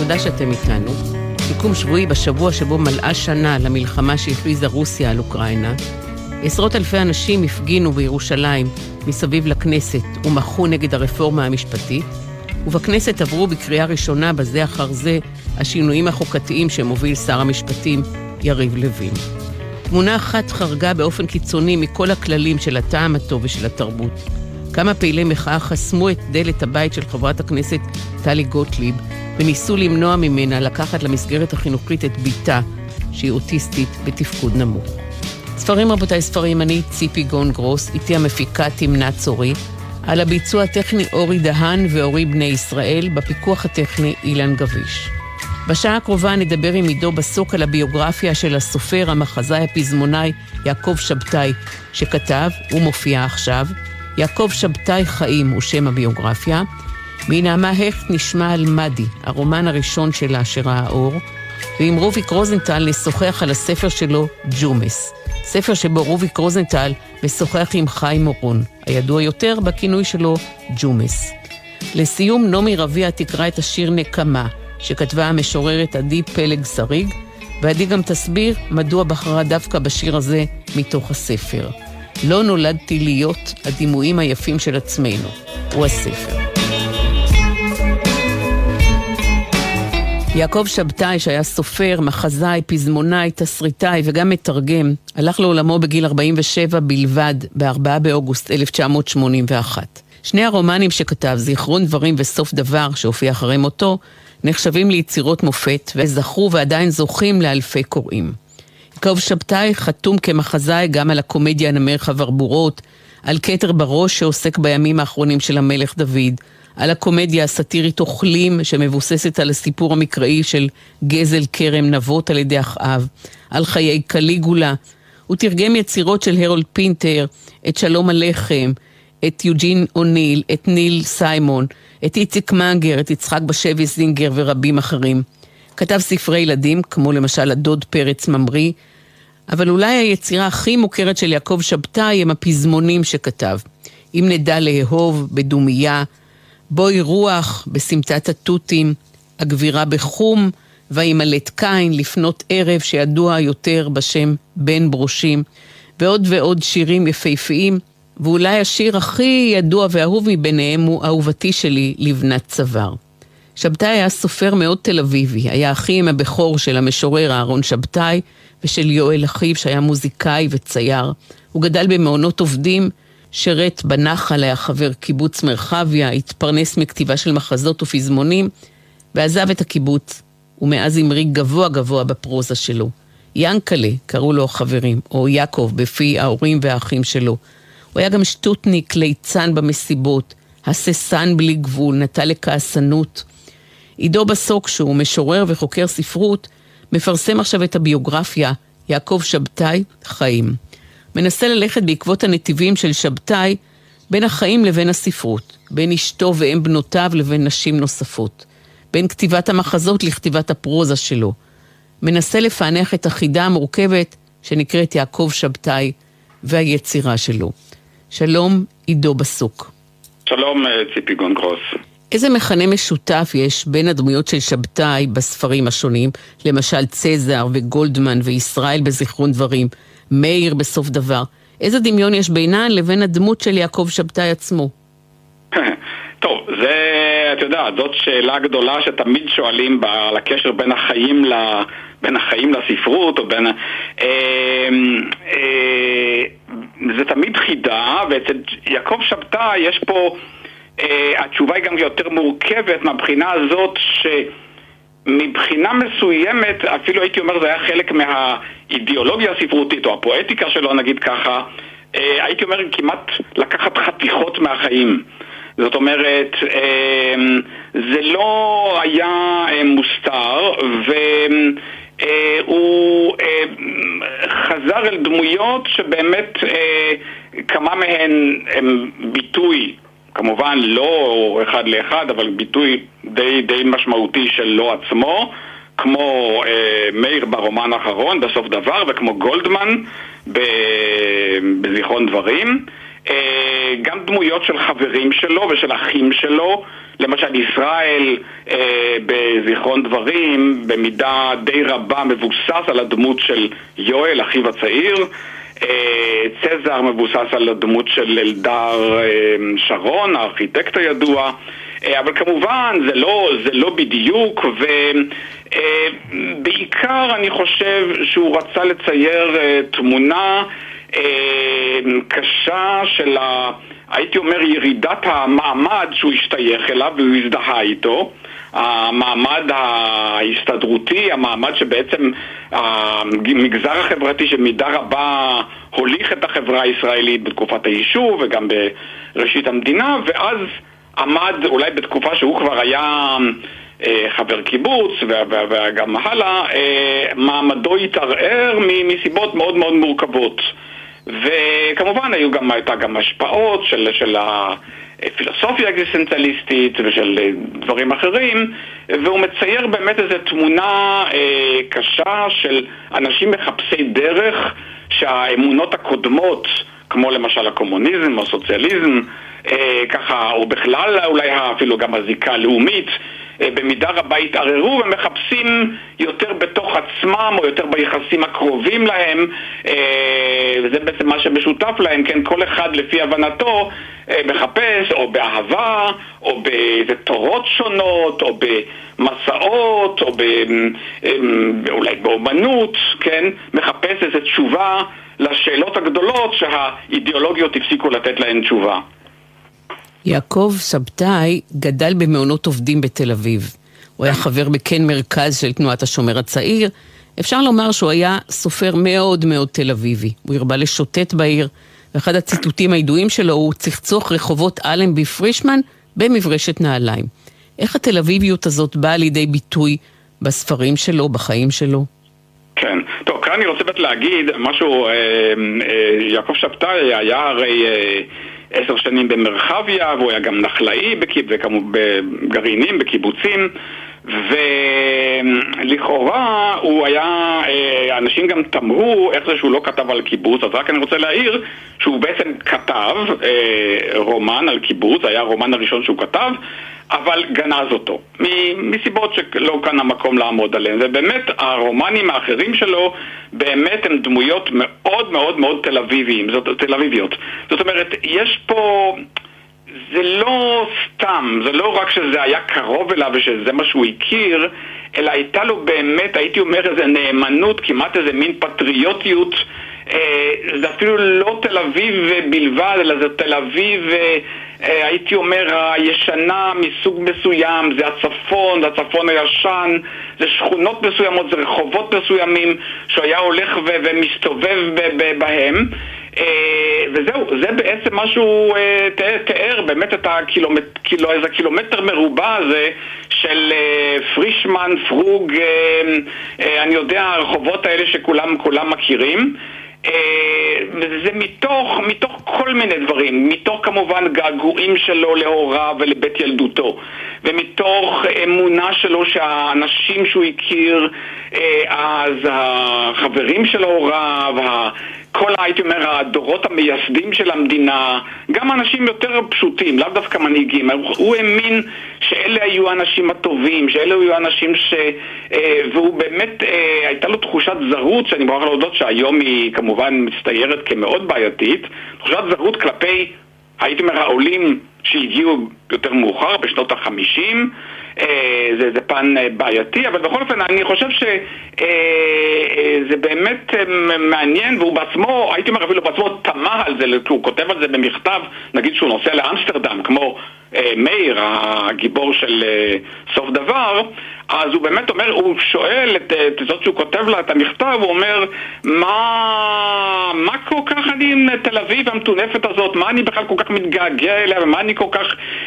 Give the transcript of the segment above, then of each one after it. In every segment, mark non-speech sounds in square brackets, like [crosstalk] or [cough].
תודה שאתם איתנו. סיכום שבועי בשבוע שבו מלאה שנה למלחמה שהכריזה רוסיה על אוקראינה. עשרות אלפי אנשים הפגינו בירושלים מסביב לכנסת ומחו נגד הרפורמה המשפטית, ובכנסת עברו בקריאה ראשונה בזה אחר זה השינויים החוקתיים שמוביל שר המשפטים יריב לוין. תמונה אחת חרגה באופן קיצוני מכל הכללים של הטעם הטוב ושל התרבות. כמה פעילי מחאה חסמו את דלת הבית של חברת הכנסת טלי גוטליב וניסו למנוע ממנה לקחת למסגרת החינוכית את בתה, שהיא אוטיסטית בתפקוד נמוך. ספרים רבותיי, ספרים, אני ציפי גון גרוס, איתי המפיקה תמנה צורי, על הביצוע הטכני אורי דהן ואורי בני ישראל, בפיקוח הטכני אילן גביש. בשעה הקרובה נדבר עם עידו בסוק על הביוגרפיה של הסופר, המחזאי, הפזמונאי יעקב שבתאי, שכתב, ומופיע עכשיו, יעקב שבתאי חיים הוא שם הביוגרפיה. מנעמה הכט נשמע על מדי, הרומן הראשון שלה שראה האור, ועם רוביק רוזנטל נשוחח על הספר שלו, ג'ומס. ספר שבו רוביק רוזנטל משוחח עם חיים אורון, הידוע יותר בכינוי שלו ג'ומס. לסיום, נעמי רביע תקרא את השיר נקמה, שכתבה המשוררת עדי פלג שריג, ועדי גם תסביר מדוע בחרה דווקא בשיר הזה מתוך הספר. לא נולדתי להיות הדימויים היפים של עצמנו, הוא הספר. יעקב שבתאי, שהיה סופר, מחזאי, פזמונאי, תסריטאי וגם מתרגם, הלך לעולמו בגיל 47 בלבד, ב-4 באוגוסט 1981. שני הרומנים שכתב, זיכרון דברים וסוף דבר, שהופיע אחרי מותו, נחשבים ליצירות מופת, וזכו ועדיין זוכים לאלפי קוראים. יעקב שבתאי חתום כמחזאי גם על הקומדיה נמר חברבורות, על כתר בראש שעוסק בימים האחרונים של המלך דוד, על הקומדיה הסאטירית אוכלים, שמבוססת על הסיפור המקראי של גזל כרם נבות על ידי אחאב, על חיי קליגולה. הוא תרגם יצירות של הרולד פינטר, את שלום הלחם, את יוג'ין אוניל, את ניל סיימון, את איציק מנגר, את יצחק בשבי זינגר ורבים אחרים. כתב ספרי ילדים, כמו למשל הדוד פרץ ממריא, אבל אולי היצירה הכי מוכרת של יעקב שבתאי הם הפזמונים שכתב. אם נדע לאהוב בדומייה, בואי רוח בסמטת התותים, הגבירה בחום, וימלט קין לפנות ערב שידוע יותר בשם בן ברושים, ועוד ועוד שירים יפהפיים, ואולי השיר הכי ידוע ואהוב מביניהם הוא אהובתי שלי, לבנת צוואר. שבתאי היה סופר מאוד תל אביבי, היה אחי עם הבכור של המשורר אהרון שבתאי ושל יואל אחיו שהיה מוזיקאי וצייר. הוא גדל במעונות עובדים, שירת בנחל, היה חבר קיבוץ מרחביה, התפרנס מכתיבה של מחזות ופזמונים, ועזב את הקיבוץ, ומאז המריא גבוה גבוה בפרוזה שלו. ינקלה, קראו לו החברים, או יעקב, בפי ההורים והאחים שלו. הוא היה גם שטוטניק, ליצן במסיבות, הססן בלי גבול, נטה לכעסנות. עידו בסוק, שהוא משורר וחוקר ספרות, מפרסם עכשיו את הביוגרפיה, יעקב שבתאי, חיים. מנסה ללכת בעקבות הנתיבים של שבתאי בין החיים לבין הספרות, בין אשתו ואם בנותיו לבין נשים נוספות, בין כתיבת המחזות לכתיבת הפרוזה שלו. מנסה לפענח את החידה המורכבת שנקראת יעקב שבתאי והיצירה שלו. שלום, עידו בסוק. שלום, אה, ציפי גונגרוס. איזה מכנה משותף יש בין הדמויות של שבתאי בספרים השונים, למשל צזר וגולדמן וישראל בזיכרון דברים, מאיר בסוף דבר. איזה דמיון יש בינן לבין הדמות של יעקב שבתאי עצמו? [laughs] טוב, זה, אתה יודע, זאת שאלה גדולה שתמיד שואלים על הקשר בין החיים, ל, בין החיים לספרות, או בין... אה, אה, זה תמיד חידה, ואצל יעקב שבתאי יש פה... אה, התשובה היא גם יותר מורכבת מהבחינה הזאת ש... מבחינה מסוימת, אפילו הייתי אומר זה היה חלק מהאידיאולוגיה הספרותית או הפואטיקה שלו נגיד ככה, אה, הייתי אומר כמעט לקחת חתיכות מהחיים. זאת אומרת, אה, זה לא היה אה, מוסתר והוא חזר אל דמויות שבאמת כמה מהן הם ביטוי כמובן לא אחד לאחד, אבל ביטוי די, די משמעותי שלו עצמו, כמו אה, מאיר ברומן האחרון, בסוף דבר, וכמו גולדמן בזיכרון דברים. אה, גם דמויות של חברים שלו ושל אחים שלו, למשל ישראל אה, בזיכרון דברים, במידה די רבה מבוסס על הדמות של יואל, אחיו הצעיר. אה, צזר מבוסס על הדמות של אלדר אה, שרון, הארכיטקט הידוע. אה, אבל כמובן זה לא, זה לא בדיוק, ובעיקר אני חושב שהוא רצה לצייר תמונה קשה של ה... הייתי אומר ירידת המעמד שהוא השתייך אליו והוא הזדהה איתו המעמד ההסתדרותי, המעמד שבעצם המגזר החברתי שבמידה רבה הוליך את החברה הישראלית בתקופת היישוב וגם בראשית המדינה ואז עמד אולי בתקופה שהוא כבר היה אה, חבר קיבוץ וגם הלאה, אה, מעמדו התערער מסיבות מאוד מאוד מורכבות. וכמובן היו גם, הייתה גם השפעות של, של הפילוסופיה האקזיסטנציאליסטית ושל אה, דברים אחרים, והוא מצייר באמת איזו תמונה אה, קשה של אנשים מחפשי דרך שהאמונות הקודמות, כמו למשל הקומוניזם או הסוציאליזם, אה, ככה, או בכלל אולי אפילו גם הזיקה הלאומית, אה, במידה רבה התערערו ומחפשים יותר בתוך עצמם או יותר ביחסים הקרובים להם אה, וזה בעצם מה שמשותף להם, כן, כל אחד לפי הבנתו מחפש או באהבה או באיזה תורות שונות או במסעות או ב, אולי באומנות, כן, מחפש איזו תשובה לשאלות הגדולות שהאידיאולוגיות הפסיקו לתת להן תשובה. יעקב שבתאי גדל במעונות עובדים בתל אביב. הוא היה חבר בכן מרכז של תנועת השומר הצעיר. אפשר לומר שהוא היה סופר מאוד מאוד תל אביבי. הוא הרבה לשוטט בעיר, ואחד הציטוטים הידועים שלו הוא צחצוח רחובות אלנבי פרישמן במברשת נעליים. איך התל אביביות הזאת באה לידי ביטוי בספרים שלו, בחיים שלו? כן. טוב, כאן אני רוצה באמת להגיד משהו, אה, אה, יעקב שבתאי היה הרי... אה, עשר שנים במרחביה, והוא היה גם נחלאי בגרעינים, בקיבוצים, ולכאורה הוא היה, אה, אנשים גם תמרו איך זה שהוא לא כתב על קיבוץ, אז רק אני רוצה להעיר שהוא בעצם כתב אה, רומן על קיבוץ, היה הרומן הראשון שהוא כתב, אבל גנז אותו, מסיבות שלא כאן המקום לעמוד עליהן. ובאמת, הרומנים האחרים שלו באמת הם דמויות מאוד מאוד מאוד תל אביביים, זאת, תל אביביות. זאת אומרת, יש פה... זה לא סתם, זה לא רק שזה היה קרוב אליו ושזה מה שהוא הכיר, אלא הייתה לו באמת, הייתי אומר, איזו נאמנות, כמעט איזה מין פטריוטיות. אה, זה אפילו לא תל אביב בלבד, אלא זה תל אביב אה, אה, הייתי אומר, הישנה מסוג מסוים, זה הצפון, זה הצפון הישן, זה שכונות מסוימות, זה רחובות מסוימים שהוא היה הולך ומסתובב בהם. וזהו, זה בעצם מה שהוא תיאר, באמת את הקילומטר, קילו, מרובע הזה של פרישמן, פרוג, אני יודע, הרחובות האלה שכולם מכירים. אה, וזה מתוך, מתוך כל מיני דברים, מתוך כמובן געגועים שלו להוריו ולבית ילדותו, ומתוך אמונה שלו שהאנשים שהוא הכיר אה, אז, החברים של הוריו, כל, הייתי אומר, הדורות המייסדים של המדינה, גם אנשים יותר פשוטים, לאו דווקא מנהיגים, הוא האמין שאלה היו האנשים הטובים, שאלה היו האנשים ש... אה, והוא באמת, אה, הייתה לו תחושת זרות, שאני מוכרח להודות שהיום היא כמובן מצטיירת כמאוד בעייתית, תחושת זרות כלפי, הייתי אומר, העולים שהגיעו יותר מאוחר, בשנות החמישים, אה, זה, זה פן אה, בעייתי, אבל בכל אופן אני חושב שזה אה, באמת מעניין, והוא בעצמו, הייתי אומר אפילו בעצמו תמה על זה, כי הוא כותב על זה במכתב, נגיד שהוא נוסע לאמסטרדם, כמו מאיר, הגיבור של סוף דבר, אז הוא באמת אומר, הוא שואל את, את זאת שהוא כותב לה את המכתב, הוא אומר, מה, מה כל כך אני עם תל אביב המטונפת הזאת, מה אני בכלל כל כך מתגעגע אליה, ומה אני כל כך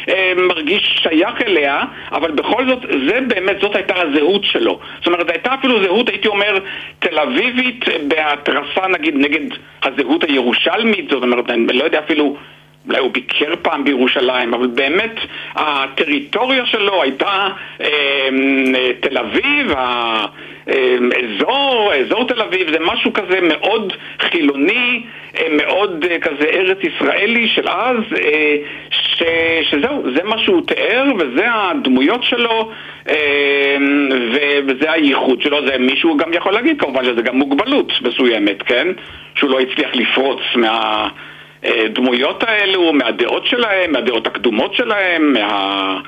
אה, מרגיש שייך אליה, אבל בכל זאת, זה באמת, זאת הייתה הזהות שלו. זאת אומרת, הייתה אפילו זהות, הייתי אומר, תל אביבית בהתרסה נגיד נגד הזהות הירושלמית, זאת אומרת, אני לא יודע אפילו אולי הוא ביקר פעם בירושלים, אבל באמת הטריטוריה שלו הייתה אה, תל אביב, האזור, אזור תל אביב, זה משהו כזה מאוד חילוני, אה, מאוד אה, כזה ארץ ישראלי של אז, אה, ש, שזהו, זה מה שהוא תיאר וזה הדמויות שלו וזה הייחוד שלו, זה מישהו גם יכול להגיד כמובן שזה גם מוגבלות מסוימת, כן? שהוא לא הצליח לפרוץ מה... הדמויות האלו, מהדעות שלהם, מהדעות הקדומות שלהם, מה...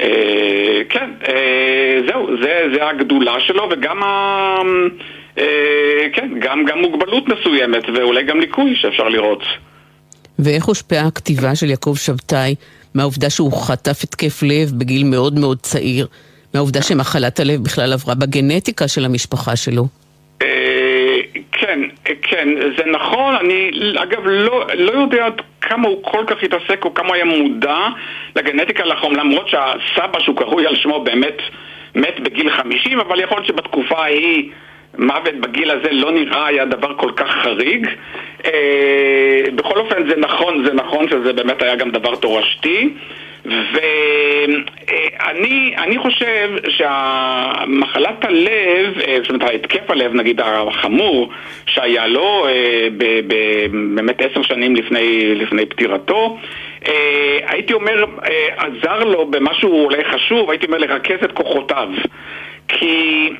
אה, כן, אה, זהו, זה, זה הגדולה שלו וגם ה... אה, כן, גם, גם מוגבלות מסוימת ואולי גם ליקוי שאפשר לראות. ואיך הושפעה הכתיבה של יעקב שבתאי מהעובדה שהוא חטף התקף לב בגיל מאוד מאוד צעיר, מהעובדה שמחלת הלב בכלל עברה בגנטיקה של המשפחה שלו? כן, זה נכון, אני אגב לא, לא יודע עד כמה הוא כל כך התעסק או כמה היה מודע לגנטיקה לחום, למרות שהסבא שהוא קרוי על שמו באמת מת בגיל 50, אבל יכול להיות שבתקופה ההיא מוות בגיל הזה לא נראה היה דבר כל כך חריג. אה, בכל אופן זה נכון, זה נכון שזה באמת היה גם דבר תורשתי. ואני חושב שהמחלת הלב, אה, זאת אומרת ההתקף הלב נגיד החמור שהיה לו אה, באמת עשר שנים לפני, לפני פטירתו אה, הייתי אומר עזר לו במשהו אולי חשוב, הייתי אומר לרכז את כוחותיו. כי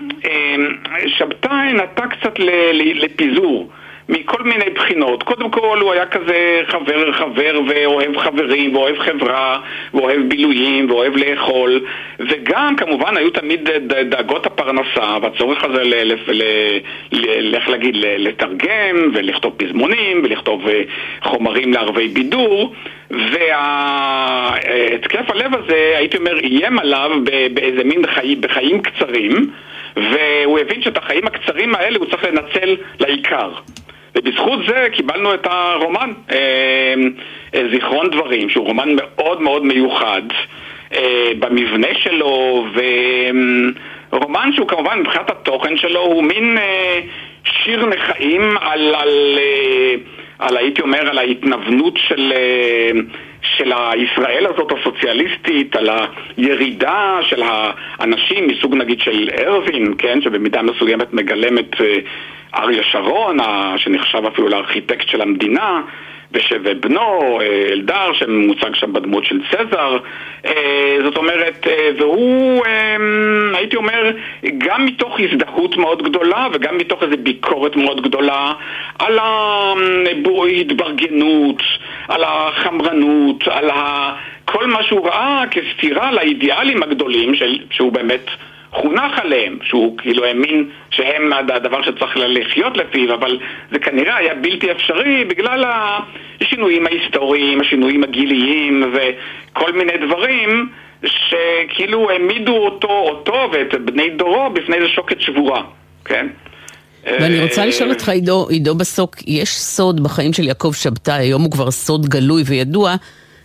שבתאי נטה קצת לפיזור מכל מיני בחינות. קודם כל הוא היה כזה חבר חבר ואוהב חברים ואוהב חברה ואוהב בילויים ואוהב לאכול וגם כמובן היו תמיד דאגות הפרנסה והצורך הזה, איך להגיד, לתרגם ולכתוב פזמונים ולכתוב אה, חומרים לערבי בידור והתקף הלב הזה, הייתי אומר, איים עליו באיזה מין חיים, בחיים קצרים והוא הבין שאת החיים הקצרים האלה הוא צריך לנצל לעיקר. ובזכות זה קיבלנו את הרומן. אה, אה, זיכרון דברים, שהוא רומן מאוד מאוד מיוחד אה, במבנה שלו, ורומן שהוא כמובן מבחינת התוכן שלו הוא מין שיר נחאים על, על, על הייתי אומר, על ההתנוונות של... של הישראל הזאת הסוציאליסטית, על הירידה של האנשים מסוג נגיד של ארווין, כן, שבמידה מסוימת מגלם את אריה שרון, שנחשב אפילו לארכיטקט של המדינה, ובנו, אה, אלדר, שמוצג שם בדמות של צזר. אה, זאת אומרת, אה, והוא, הייתי אומר, גם מתוך הזדהות מאוד גדולה וגם מתוך איזו ביקורת מאוד גדולה על ההתברגנות, על החמרנות, על. כל מה שהוא ראה כסתירה לאידיאלים הגדולים של, שהוא באמת חונך עליהם, שהוא כאילו האמין שהם הדבר שצריך לחיות לפיו, אבל זה כנראה היה בלתי אפשרי בגלל השינויים ההיסטוריים, השינויים הגיליים וכל מיני דברים שכאילו העמידו אותו, אותו ואת בני דורו בפני איזה שוקת שבורה, כן? ואני רוצה אה, לשאול אותך, עידו, עידו בסוק, יש סוד בחיים של יעקב שבתאי, היום הוא כבר סוד גלוי וידוע,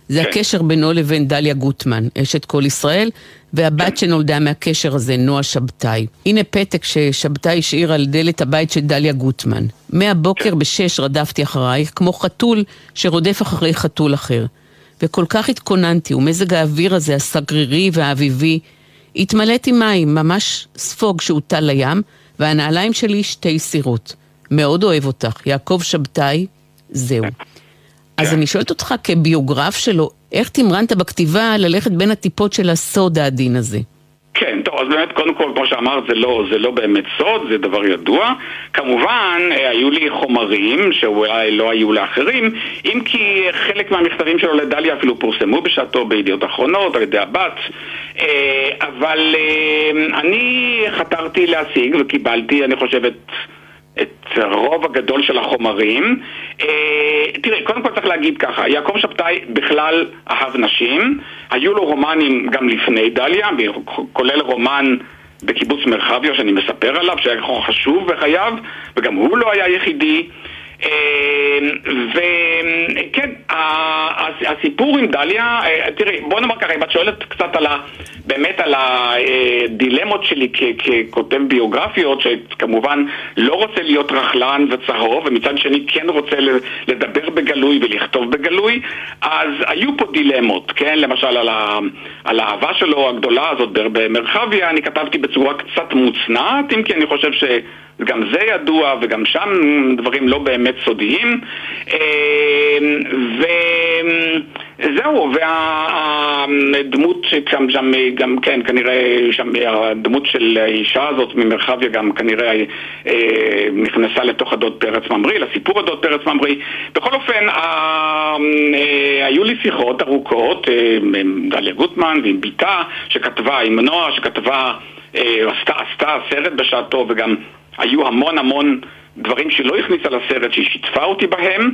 זה כן. הקשר בינו לבין דליה גוטמן, אשת כל ישראל, והבת. שנולדה מהקשר הזה, נועה שבתאי. הנה פתק ששבתאי השאיר על דלת הבית של דליה גוטמן. מהבוקר. בשש רדפתי אחרייך, כמו חתול שרודף אחרי חתול אחר. וכל כך התכוננתי, ומזג האוויר הזה, הסגרירי והאביבי, התמלאתי מים, ממש ספוג שהוטל לים, והנעליים שלי שתי סירות. מאוד אוהב אותך, יעקב שבתאי, זהו. אז כן. אני שואלת אותך כביוגרף שלו, איך תמרנת בכתיבה ללכת בין הטיפות של הסוד העדין הזה? כן, טוב, אז באמת, קודם כל, כמו שאמרת, זה לא, זה לא באמת סוד, זה דבר ידוע. כמובן, אה, היו לי חומרים שאולי לא היו לאחרים, אם כי חלק מהמכתבים שלו לדליה אפילו פורסמו בשעתו בידיעות אחרונות על ידי הבת, אה, אבל אה, אני חתרתי להשיג וקיבלתי, אני חושב, את... הרוב הגדול של החומרים. אה, תראה, קודם כל צריך להגיד ככה, יעקב שבתאי בכלל אהב נשים, היו לו רומנים גם לפני דליה, כולל רומן בקיבוץ מרחביה שאני מספר עליו, שהיה חשוב בחייו, וגם הוא לא היה יחידי. וכן, הסיפור עם דליה, תראי, בוא נאמר ככה, אם את שואלת קצת על ה... באמת על הדילמות שלי ככותב ביוגרפיות, שכמובן לא רוצה להיות רכלן וצהוב, ומצד שני כן רוצה לדבר בגלוי ולכתוב בגלוי, אז היו פה דילמות, כן? למשל על, ה... על האהבה שלו הגדולה הזאת במרחביה, אני כתבתי בצורה קצת מוצנעת, אם כי אני חושב ש... גם זה ידוע, וגם שם דברים לא באמת סודיים. ו... זהו, והדמות שם, שם גם כן, כנראה, שם, הדמות של האישה הזאת ממרחביה גם כנראה אה, נכנסה לתוך הדוד פרץ ממריא, לסיפור הדוד פרץ ממריא. בכל אופן, אה, היו לי שיחות ארוכות אה, עם דליה גוטמן ועם בתה שכתבה, עם נועה שכתבה, עשתה, עשתה סרט בשעתו וגם היו המון המון דברים שלא הכניסה לסרט, שהיא שיתפה אותי בהם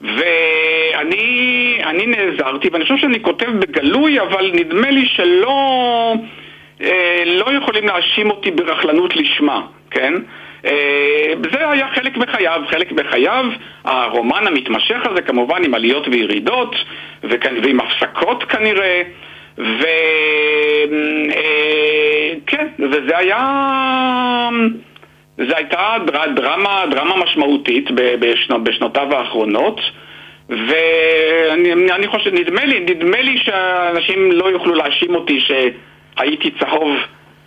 ואני נעזרתי, ואני חושב שאני כותב בגלוי, אבל נדמה לי שלא אה, לא יכולים להאשים אותי ברכלנות לשמה, כן? אה, זה היה חלק מחייו, חלק מחייו, הרומן המתמשך הזה כמובן עם עליות וירידות ועם הפסקות כנראה וכן, אה, וזה היה... זו הייתה דרמה, דרמה משמעותית בשנות, בשנותיו האחרונות ואני חושב, נדמה לי, נדמה לי שאנשים לא יוכלו להאשים אותי שהייתי צהוב,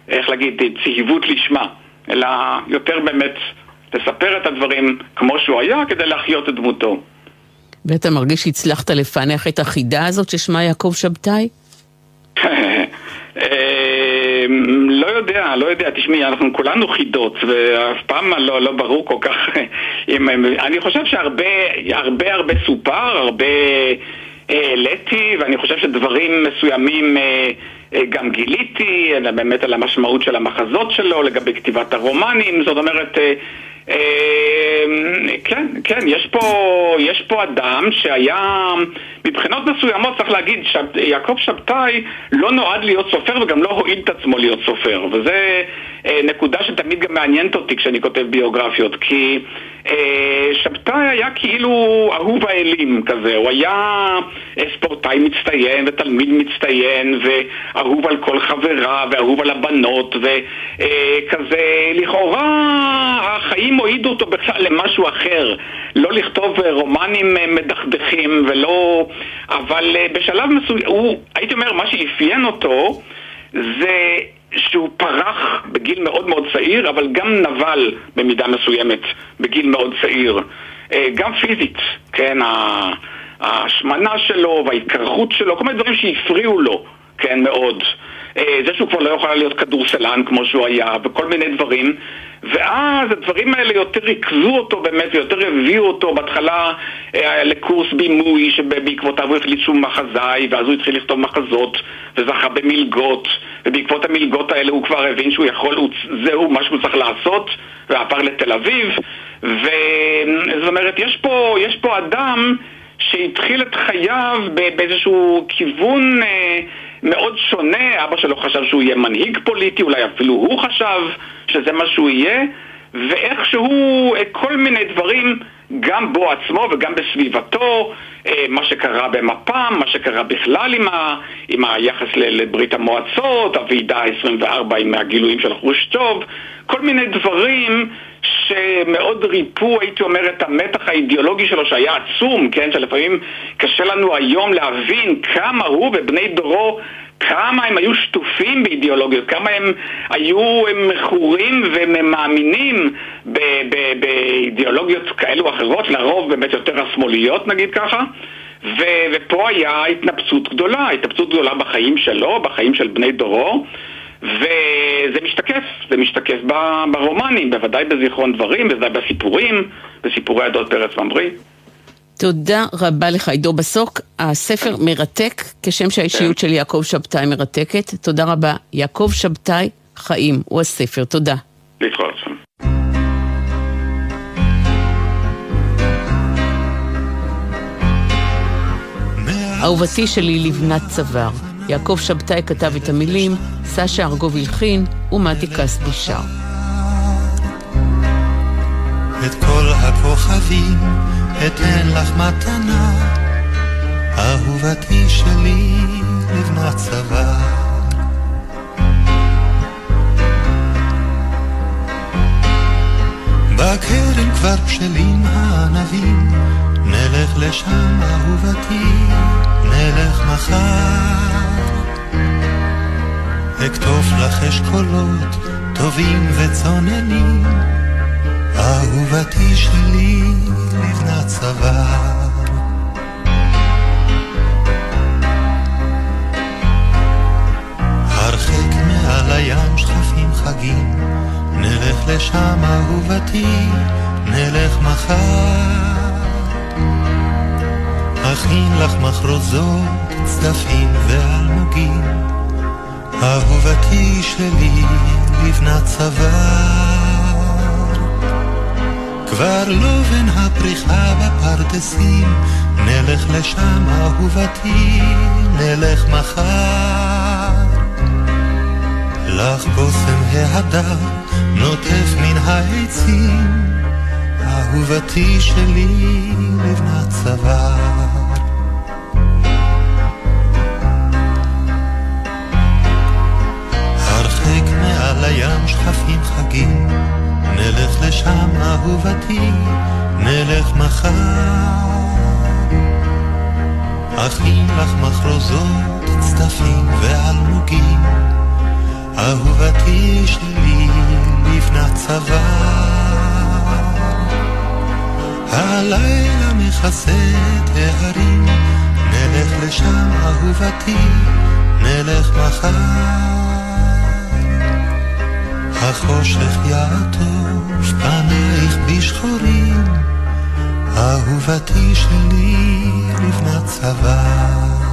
איך להגיד, צהיבות לשמה, אלא יותר באמת לספר את הדברים כמו שהוא היה כדי להחיות את דמותו. ואתה מרגיש שהצלחת לפענח את החידה הזאת ששמה יעקב שבתאי? [laughs] אמ, לא יודע, לא יודע, תשמעי, אנחנו כולנו חידות, ואף פעם לא, לא ברור כל כך [laughs] אם... אני חושב שהרבה הרבה הרבה סופר, הרבה אה, העליתי, ואני חושב שדברים מסוימים אה, אה, גם גיליתי, באמת על המשמעות של המחזות שלו, לגבי כתיבת הרומנים, זאת אומרת... אמ, כן, כן, יש פה, יש פה אדם שהיה, מבחינות מסוימות צריך להגיד שיעקב שבתאי לא נועד להיות סופר וגם לא הועיל את עצמו להיות סופר וזה אה, נקודה שתמיד גם מעניינת אותי כשאני כותב ביוגרפיות כי שבתאי היה כאילו אהוב האלים כזה, הוא היה אה, ספורטאי מצטיין ותלמיד מצטיין ואהוב על כל חברה ואהוב על הבנות וכזה לכאורה החיים הועידו אותו בכלל למשהו אחר. לא לכתוב רומנים מדכדכים ולא... אבל בשלב מסוים, הייתי אומר, מה שאפיין אותו זה שהוא פרח בגיל מאוד מאוד צעיר, אבל גם נבל במידה מסוימת בגיל מאוד צעיר. אה, גם פיזית, כן, ההשמנה שלו וההתקרחות שלו, כל מיני דברים שהפריעו לו, כן, מאוד. אה, זה שהוא כבר לא יכול להיות כדורסלן כמו שהוא היה, וכל מיני דברים. ואז הדברים האלה יותר ריכזו אותו באמת ויותר הביאו אותו. בהתחלה אה, לקורס בימוי שבעקבותיו הוא החליט שהוא מחזאי ואז הוא התחיל לכתוב מחזות וזכה במלגות. ובעקבות המלגות האלה הוא כבר הבין שהוא יכול, הוא, זהו מה שהוא צריך לעשות ועבר לתל אביב. וזאת אומרת יש פה, יש פה אדם שהתחיל את חייו באיזשהו כיוון אה, מאוד שונה, אבא שלו חשב שהוא יהיה מנהיג פוליטי, אולי אפילו הוא חשב שזה מה שהוא יהיה, ואיכשהו אה, כל מיני דברים, גם בו עצמו וגם בסביבתו, אה, מה שקרה במפ"ם, מה שקרה בכלל עם, ה, עם היחס לברית המועצות, הוועידה ה-24 עם הגילויים של חרושצ'וב, כל מיני דברים שמאוד ריפו, הייתי אומר, את המתח האידיאולוגי שלו שהיה עצום, כן? שלפעמים קשה לנו היום להבין כמה הוא ובני דורו כמה הם היו שטופים באידיאולוגיות, כמה הם היו מכורים ומאמינים באידיאולוגיות כאלו או אחרות, לרוב באמת יותר השמאליות נגיד ככה. ו- ופה היה התנפצות גדולה, התנפצות גדולה בחיים שלו, בחיים של בני דורו, וזה משתקף, זה משתקף ברומנים, בוודאי בזיכרון דברים, בוודאי בסיפורים, בסיפורי הדוד פרץ ממריא. תודה רבה לך, עידו בסוק. הספר מרתק, כשם שהאישיות של יעקב שבתאי מרתקת. תודה רבה. יעקב שבתאי, חיים, הוא הספר. תודה. להתראות. אהובתי שלי לבנת צוואר. יעקב שבתאי כתב את המילים, סשה ארגוב הלחין ומתי כספי שר. את כל הכוכבים אתן לך מתנה, אהובתי שלי לבנת צבא. בכרם כבר בשלים הענבים, נלך לשם אהובתי, נלך מחר. אכתוב לך אשכולות טובים וצוננים, אהובתי שלי לבנת צוואר. הרחק מעל הים שכפים חגים, נלך לשם אהובתי, נלך מחר. אכין לך מחרוזות, צדפים ואלמוגים, אהובתי שלי לבנת צוואר. כבר לא בין הפריחה בפרדסים, נלך לשם אהובתי, נלך מחר. לך בושם ההדר נוטף מן העצים, אהובתי שלי לבנת צוואר. הים שכפים חגים, נלך לשם אהובתי, נלך מחר. אכין לך מחרוזות, צדפים ואלמוגים, אהובתי שלי לפנת צבא. הלילה מכסה את ההרים, נלך לשם אהובתי, נלך מחר. החושך יעטוף פנייך בשחורים, אהובתי שלי לבנת צוואר.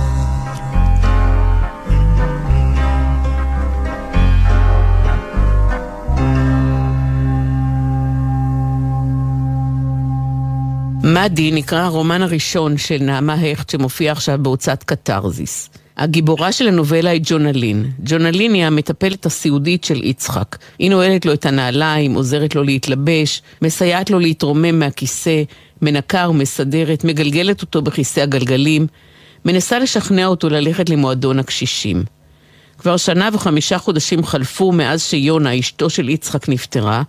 מדי נקרא הרומן הראשון של נעמה הכט שמופיע עכשיו בהוצאת קתרזיס. הגיבורה של הנובלה היא ג'ונלין. ג'ונלין היא המטפלת הסיעודית של יצחק. היא נועלת לו את הנעליים, עוזרת לו להתלבש, מסייעת לו להתרומם מהכיסא, מנקה ומסדרת, מגלגלת אותו בכיסא הגלגלים, מנסה לשכנע אותו ללכת למועדון הקשישים. כבר שנה וחמישה חודשים חלפו מאז שיונה, אשתו של יצחק, נפטרה,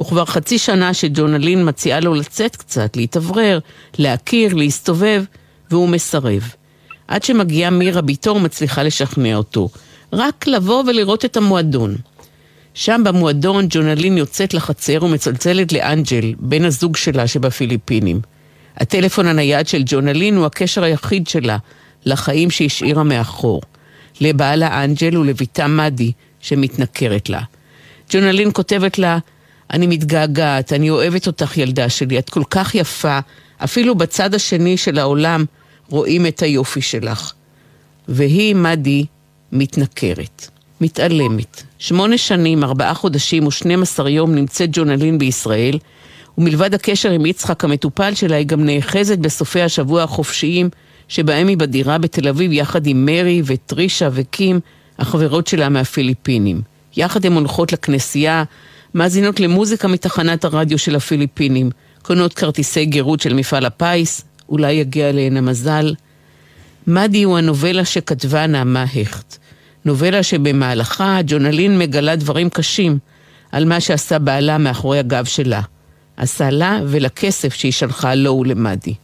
וכבר חצי שנה שג'ונלין מציעה לו לצאת קצת, להתאוורר, להכיר, להסתובב, והוא מסרב. עד שמגיעה מירה ביתו ומצליחה לשכנע אותו. רק לבוא ולראות את המועדון. שם במועדון ג'ונלין יוצאת לחצר ומצלצלת לאנג'ל, בן הזוג שלה שבפיליפינים. הטלפון הנייד של ג'ונלין הוא הקשר היחיד שלה לחיים שהשאירה מאחור. לבעלה אנג'ל ולביתה מדי שמתנכרת לה. ג'ונלין כותבת לה, אני מתגעגעת, אני אוהבת אותך ילדה שלי, את כל כך יפה, אפילו בצד השני של העולם רואים את היופי שלך. והיא, מדי, מתנכרת, מתעלמת. שמונה שנים, ארבעה חודשים ושנים עשר יום נמצאת ג'ונלין בישראל, ומלבד הקשר עם יצחק המטופל שלה, היא גם נאחזת בסופי השבוע החופשיים, שבהם היא בדירה בתל אביב יחד עם מרי וטרישה וקים, החברות שלה מהפיליפינים. יחד הן הולכות לכנסייה, מאזינות למוזיקה מתחנת הרדיו של הפיליפינים, קונות כרטיסי גירות של מפעל הפיס, אולי יגיע אליהן המזל. מדי הוא הנובלה שכתבה נעמה הכט. נובלה שבמהלכה ג'ונלין מגלה דברים קשים על מה שעשה בעלה מאחורי הגב שלה. עשה לה ולכסף שהיא שלחה לו ולמדי.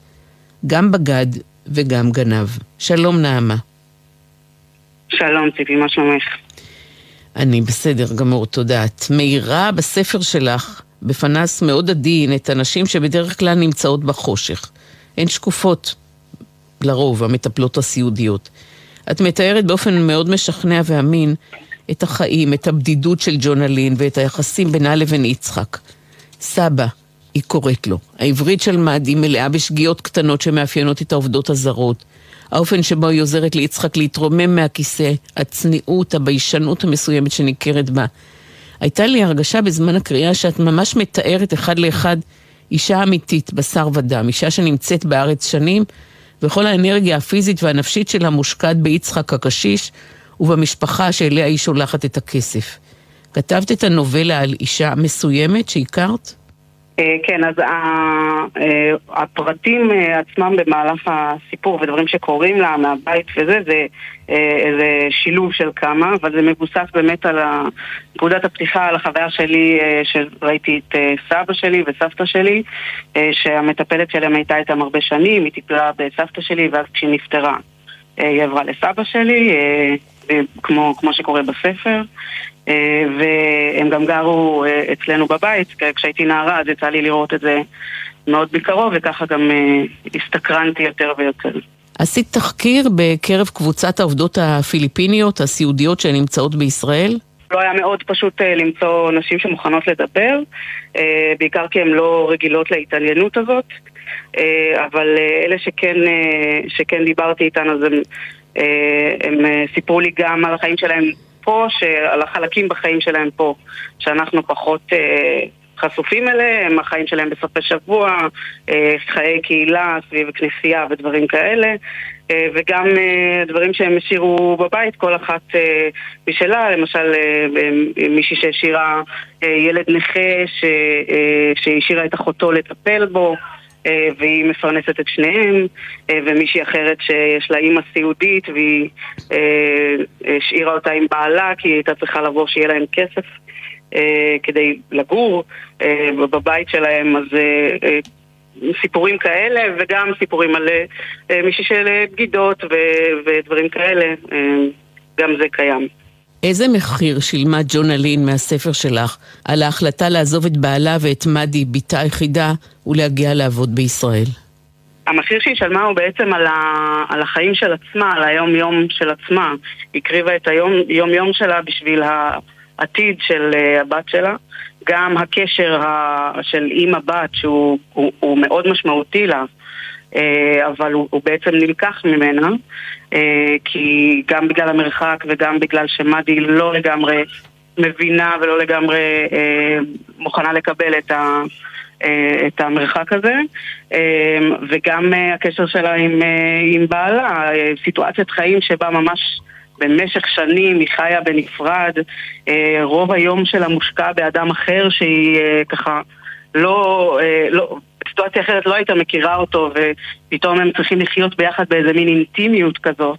גם בגד וגם גנב. שלום נעמה. שלום ציפי, מה שלומך? אני בסדר גמור, תודה. את מאירה בספר שלך, בפנס מאוד עדין, את הנשים שבדרך כלל נמצאות בחושך. הן שקופות, לרוב, המטפלות הסיעודיות. את מתארת באופן מאוד משכנע ואמין את החיים, את הבדידות של ג'ונלין ואת היחסים בינה לבין יצחק. סבא, היא קוראת לו. העברית של מאדי מלאה בשגיאות קטנות שמאפיינות את העובדות הזרות. האופן שבו היא עוזרת ליצחק להתרומם מהכיסא, הצניעות, הביישנות המסוימת שניכרת בה. הייתה לי הרגשה בזמן הקריאה שאת ממש מתארת אחד לאחד אישה אמיתית, בשר ודם, אישה שנמצאת בארץ שנים, וכל האנרגיה הפיזית והנפשית שלה מושקעת ביצחק הקשיש ובמשפחה שאליה היא שולחת את הכסף. כתבת את הנובלה על אישה מסוימת שהכרת? אה, כן, אז אה, הפרטים אה, עצמם במהלך הסיפור ודברים שקורים לה מהבית וזה, זה איזה שילוב של כמה, אבל זה מבוסס באמת על נקודת הפתיחה, על החוויה שלי, שראיתי את סבא שלי וסבתא שלי, שהמטפלת שלהם הייתה איתם הרבה שנים, היא טיפלה בסבתא שלי, ואז כשהיא נפטרה היא עברה לסבא שלי, כמו, כמו שקורה בספר. אה, והם גם גרו אה, אצלנו בבית, כשהייתי נערה אז יצא לי לראות את זה מאוד מקרוב, וככה גם אה, הסתקרנתי יותר ויותר. עשית תחקיר בקרב קבוצת העובדות הפיליפיניות, הסיעודיות שנמצאות בישראל? לא היה מאוד פשוט למצוא נשים שמוכנות לדבר, בעיקר כי הן לא רגילות להתעניינות הזאת, אבל אלה שכן, שכן דיברתי איתן אז הם, הם סיפרו לי גם על החיים שלהם פה, על החלקים בחיים שלהם פה, שאנחנו פחות אה, חשופים אליהם, החיים שלהם בסופי שבוע, אה, חיי קהילה סביב כנסייה ודברים כאלה, אה, וגם דברים שהם השאירו בבית, כל אחת משלה, למשל מישהי שהשאירה ילד נכה שהשאירה את אחותו לטפל בו. אה, והיא מפרנסת את שניהם, אה, ומישהי אחרת שיש לה אימא סיעודית והיא אה, השאירה אותה עם בעלה כי היא הייתה צריכה לבוא שיהיה להם כסף כדי לגור בבית שלהם, אז סיפורים כאלה וגם סיפורים על מישהי של בגידות ודברים כאלה, גם זה קיים. איזה מחיר שילמה ג'ונה לין מהספר שלך על ההחלטה לעזוב את בעלה ואת מדי, בתה היחידה, ולהגיע לעבוד בישראל? המחיר שהיא שלמה הוא בעצם על, ה, על החיים של עצמה, על היום-יום של עצמה. היא הקריבה את היום-יום שלה בשביל העתיד של uh, הבת שלה. גם הקשר ה, של אימא-בת, שהוא הוא, הוא מאוד משמעותי לה, אבל הוא, הוא בעצם נלקח ממנה. אה, כי גם בגלל המרחק וגם בגלל שמאדי לא לגמרי מבינה ולא לגמרי אה, מוכנה לקבל את ה... אה, את המרחק הזה, וגם הקשר שלה עם, עם בעלה, סיטואציית חיים שבה ממש במשך שנים היא חיה בנפרד, רוב היום שלה מושקע באדם אחר שהיא ככה לא, לא, בסיטואציה אחרת לא הייתה מכירה אותו ופתאום הם צריכים לחיות ביחד באיזה מין אינטימיות כזאת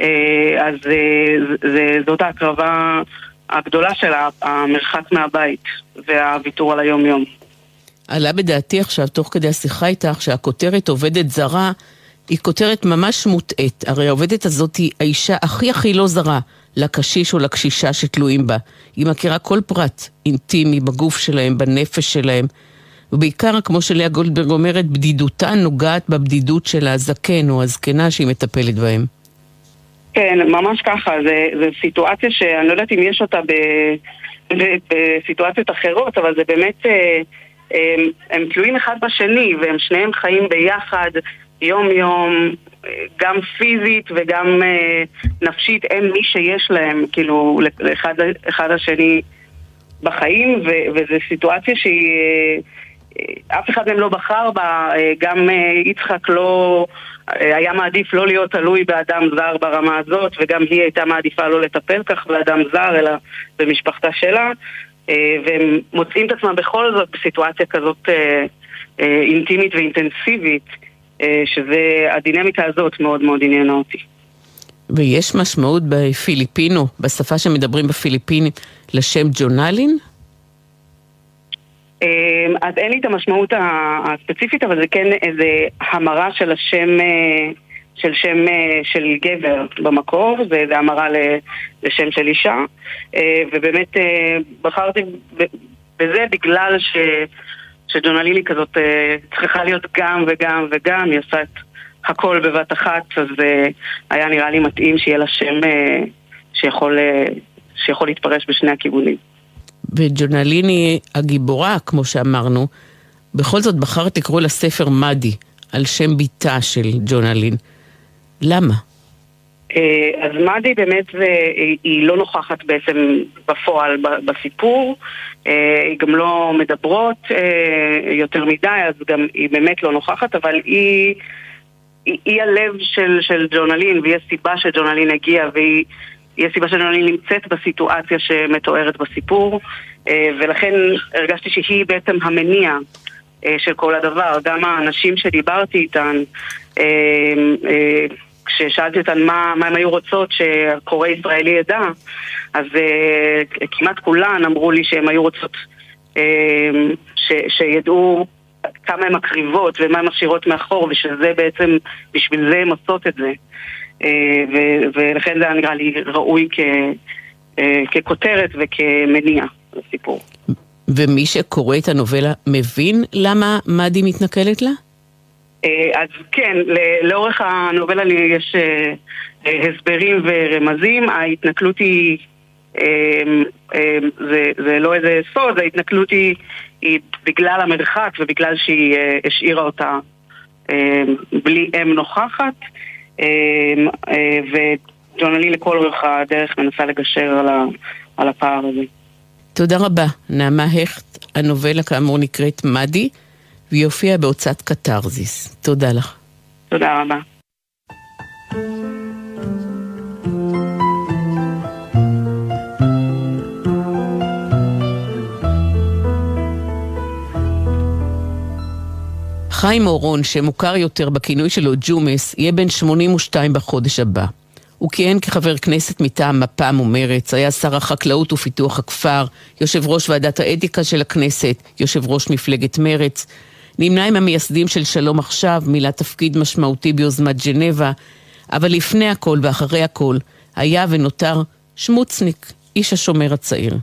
אה, אז אה, זאת ההקרבה הגדולה שלה, המרחק מהבית והוויתור על היום-יום. עלה בדעתי עכשיו, תוך כדי השיחה איתך, שהכותרת עובדת זרה היא כותרת ממש מוטעית. הרי העובדת הזאת היא האישה הכי הכי לא זרה לקשיש או לקשישה שתלויים בה. היא מכירה כל פרט אינטימי בגוף שלהם, בנפש שלהם. ובעיקר, כמו שלאה גולדברג אומרת, בדידותה נוגעת בבדידות של הזקן או הזקנה שהיא מטפלת בהם. כן, ממש ככה. זו סיטואציה שאני לא יודעת אם יש אותה ב, ב, בסיטואציות אחרות, אבל זה באמת... אה, הם, הם תלויים אחד בשני, והם שניהם חיים ביחד יום-יום, גם פיזית וגם אה, נפשית, הם מי שיש להם, כאילו, לאחד אחד השני בחיים, וזו סיטואציה שהיא... אף אחד מהם לא בחר בה, אה, גם אה, יצחק לא... אה, היה מעדיף לא להיות תלוי באדם זר ברמה הזאת, וגם היא הייתה מעדיפה לא לטפל כך באדם זר, אלא במשפחתה שלה, והם מוצאים את עצמם בכל זאת בסיטואציה כזאת אינטימית ואינטנסיבית, שזה, הדינמיקה הזאת מאוד מאוד עניינה אותי. ויש משמעות בפיליפינו, בשפה שמדברים בפיליפינים, לשם ג'ונלין? אמ, אז אין לי את המשמעות הספציפית, אבל זה כן איזה המרה של השם, אה, של שם אה, של גבר במקור, זה המרה לשם של אישה, אה, ובאמת בחרתי בזה בגלל ש... שג'ונליני כזאת צריכה להיות גם וגם וגם, היא עושה את הכל בבת אחת, אז היה נראה לי מתאים שיהיה לה שם שיכול, שיכול להתפרש בשני הכיוונים. וג'ונליני הגיבורה, כמו שאמרנו, בכל זאת בחרת לקרוא לספר מאדי, על שם בתה של ג'ונלין. למה? אה, אז מאדי באמת היא לא נוכחת בעצם בפועל בסיפור, אה, היא גם לא מדברות אה, יותר מדי, אז גם היא באמת לא נוכחת, אבל היא, היא, היא הלב של, של ג'ונלין, והיא הסיבה שג'ונלין הגיעה, והיא יש סיבה שאני נמצאת בסיטואציה שמתוארת בסיפור, ולכן הרגשתי שהיא בעצם המניע של כל הדבר. גם האנשים שדיברתי איתן, כששאלתי אותן מה, מה הן היו רוצות שהקורא ישראלי ידע, אז כמעט כולן אמרו לי שהן היו רוצות ש, שידעו כמה הן מקריבות ומה הן משאירות מאחור, ושזה בעצם, בשביל זה הן עושות את זה. אה, ולכן זה היה נראה לי ראוי כ, אה, ככותרת וכמניע לסיפור. ומי שקורא את הנובלה מבין למה מאדי מתנכלת לה? אה, אז כן, לאורך הנובלה יש הסברים ורמזים. ההתנכלות היא, זה, זה לא איזה סוד, ההתנכלות היא, היא בגלל המרחק ובגלל שהיא השאירה אותה בלי אם נוכחת. אמ, אה, וג'ונלי לכל אורך הדרך מנסה לגשר על, ה, על הפער הזה. תודה רבה. נעמה הכט, הנובלה כאמור נקראת מאדי, והיא הופיעה בהוצאת קתרזיס. תודה לך. תודה רבה. חיים אורון, שמוכר יותר בכינוי שלו ג'ומס, יהיה בן 82 בחודש הבא. הוא כיהן כחבר כנסת מטעם מפ"ם ומרץ, היה שר החקלאות ופיתוח הכפר, יושב ראש ועדת האתיקה של הכנסת, יושב ראש מפלגת מרץ, נמנה עם המייסדים של שלום עכשיו, מילא תפקיד משמעותי ביוזמת ג'נבה, אבל לפני הכל ואחרי הכל, היה ונותר שמוצניק, איש השומר הצעיר.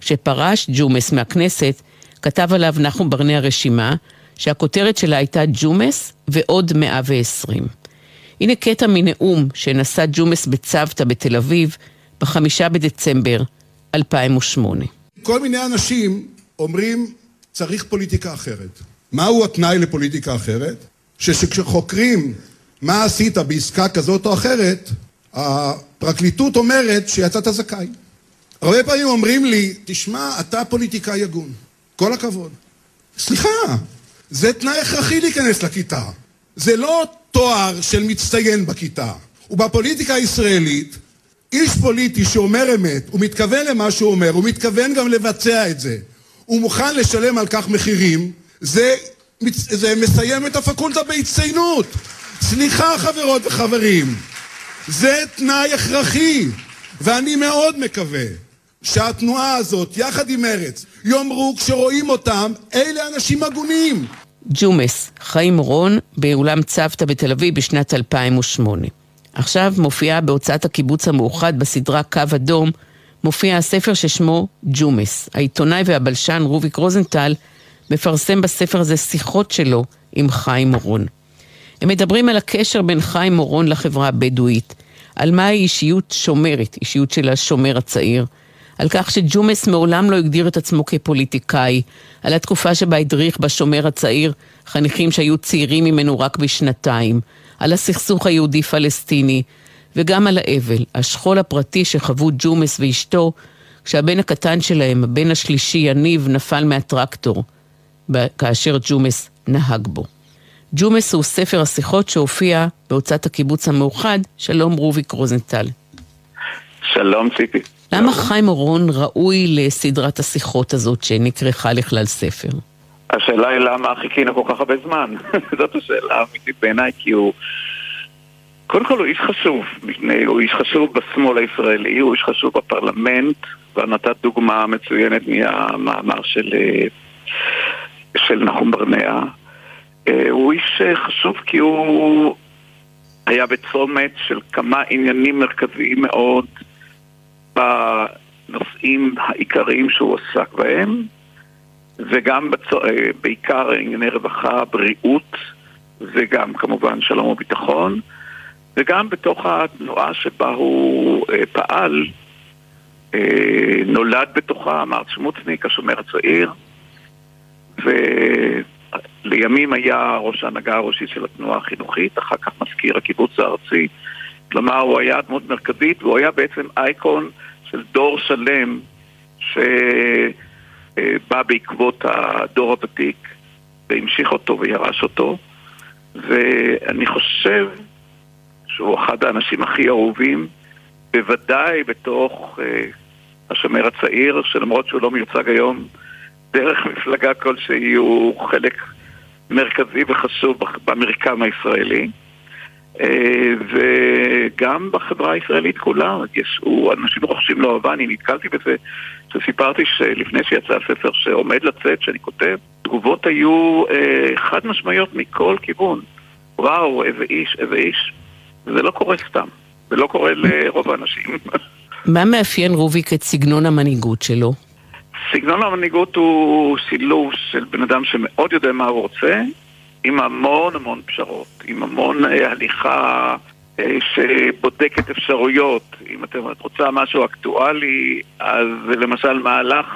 כשפרש ג'ומס מהכנסת, כתב עליו נחום ברנע רשימה, שהכותרת שלה הייתה ג'ומס ועוד 120. הנה קטע מנאום שנשא ג'ומס בצוותא בתל אביב בחמישה בדצמבר 2008. כל מיני אנשים אומרים צריך פוליטיקה אחרת. מהו התנאי לפוליטיקה אחרת? שכשחוקרים מה עשית בעסקה כזאת או אחרת, הפרקליטות אומרת שיצאת זכאי. הרבה פעמים אומרים לי, תשמע, אתה פוליטיקאי הגון. כל הכבוד. סליחה, זה תנאי הכרחי להיכנס לכיתה. זה לא תואר של מצטיין בכיתה. ובפוליטיקה הישראלית, איש פוליטי שאומר אמת, הוא מתכוון למה שהוא אומר, הוא מתכוון גם לבצע את זה, הוא מוכן לשלם על כך מחירים, זה, זה מסיים את הפקולטה בהצטיינות. סליחה חברות וחברים, זה תנאי הכרחי, ואני מאוד מקווה שהתנועה הזאת, יחד עם מרץ, יאמרו כשרואים אותם, אלה אנשים הגונים. ג'ומס, חיים רון, באולם צוותא בתל אביב בשנת 2008. עכשיו מופיעה בהוצאת הקיבוץ המאוחד בסדרה קו אדום, מופיע הספר ששמו ג'ומס. העיתונאי והבלשן רוביק רוזנטל מפרסם בספר הזה שיחות שלו עם חיים אורון. הם מדברים על הקשר בין חיים אורון לחברה הבדואית, על מהי אישיות שומרת, אישיות של השומר הצעיר, על כך שג'ומס מעולם לא הגדיר את עצמו כפוליטיקאי, על התקופה שבה הדריך בשומר הצעיר חניכים שהיו צעירים ממנו רק בשנתיים, על הסכסוך היהודי-פלסטיני, וגם על האבל, השכול הפרטי שחוו ג'ומס ואשתו, כשהבן הקטן שלהם, הבן השלישי, יניב, נפל מהטרקטור, כאשר ג'ומס נהג בו. ג'ומס הוא ספר השיחות שהופיע בהוצאת הקיבוץ המאוחד, שלום רוביק רוזנטל. שלום ציפי. למה חיים אורון ראוי לסדרת השיחות הזאת שנכרכה לכלל ספר? השאלה היא למה חיכינו כל כך הרבה זמן. [laughs] זאת השאלה האמיתית בעיניי, כי הוא... קודם כל הוא איש חשוב, הוא איש חשוב בשמאל הישראלי, הוא איש חשוב בפרלמנט, ונתת דוגמה מצוינת מהמאמר של, של נחום ברנע. הוא איש חשוב כי הוא היה בצומת של כמה עניינים מרכזיים מאוד בנושאים העיקריים שהוא עסק בהם, וגם בצו... אה, בעיקר ענייני רווחה, בריאות, וגם כמובן שלום וביטחון, וגם בתוך התנועה שבה הוא אה, פעל, אה, נולד בתוכה מרץ שמוצניק, השומר הצעיר, ולימים היה ראש ההנהגה הראשית של התנועה החינוכית, אחר כך מזכיר הקיבוץ הארצי. כלומר, הוא היה דמות מרכזית, והוא היה בעצם אייקון של דור שלם שבא בעקבות הדור הוותיק והמשיך אותו וירש אותו ואני חושב שהוא אחד האנשים הכי אהובים בוודאי בתוך אה, השומר הצעיר, שלמרות שהוא לא מיוצג היום דרך מפלגה כלשהי, הוא חלק מרכזי וחשוב במרקם הישראלי. אה, וגם בחברה הישראלית כולה, יש, הוא, אנשים רוכשים לו אהבה, אני נתקלתי בזה, שסיפרתי שלפני שיצא הספר שעומד לצאת, שאני כותב, תגובות היו אה, חד משמעיות מכל כיוון. וואו, איזה איש, איזה איש. זה לא קורה סתם, זה לא קורה לרוב האנשים. [laughs] מה מאפיין רוביק את סגנון המנהיגות שלו? סגנון המנהיגות הוא שילוב של בן אדם שמאוד יודע מה הוא רוצה, עם המון המון פשרות, עם המון אה, הליכה אה, שבודקת אפשרויות. אם את רוצה משהו אקטואלי, אז למשל מהלך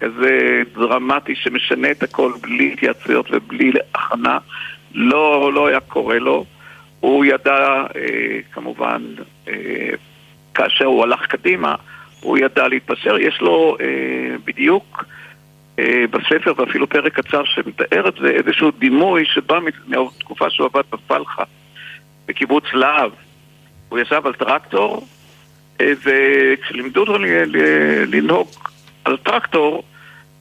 כזה דרמטי שמשנה את הכל בלי התייעצויות ובלי הכנה, לא, לא היה קורה לו. הוא ידע, אה, כמובן, כאשר הוא הלך קדימה, הוא ידע להתפשר. יש לו בדיוק בספר, ואפילו פרק קצר שמתאר את זה, איזשהו דימוי שבא מהתקופה שהוא עבד בפלחה, בקיבוץ להב. הוא ישב על טרקטור, אה, וכשלימדו אותו לנהוג על טרקטור,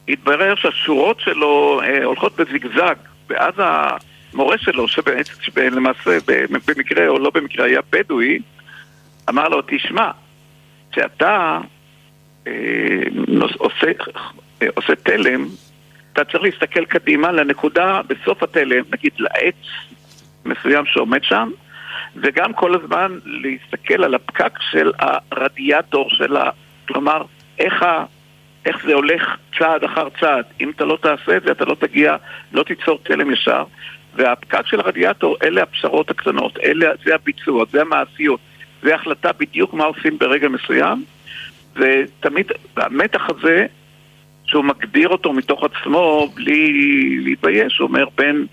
התברר שהשורות שלו אה, הולכות בזיגזג, ואז המורה שלו, שלמעשה במקרה או לא במקרה היה בדואי, אמר לו, תשמע, כשאתה אה, עושה, אה, עושה תלם, אתה צריך להסתכל קדימה לנקודה בסוף התלם, נגיד לעץ מסוים שעומד שם, וגם כל הזמן להסתכל על הפקק של הרדיאטור של ה... כלומר, איך, ה... איך זה הולך צעד אחר צעד. אם אתה לא תעשה את זה, אתה לא תגיע, לא תיצור תלם ישר. והפקק של הרדיאטור, אלה הפשרות הקטנות, אלה, זה הביצוע, זה המעשיות, זה החלטה בדיוק מה עושים ברגע מסוים, ותמיד המתח הזה, שהוא מגדיר אותו מתוך עצמו בלי להתבייש, הוא אומר בין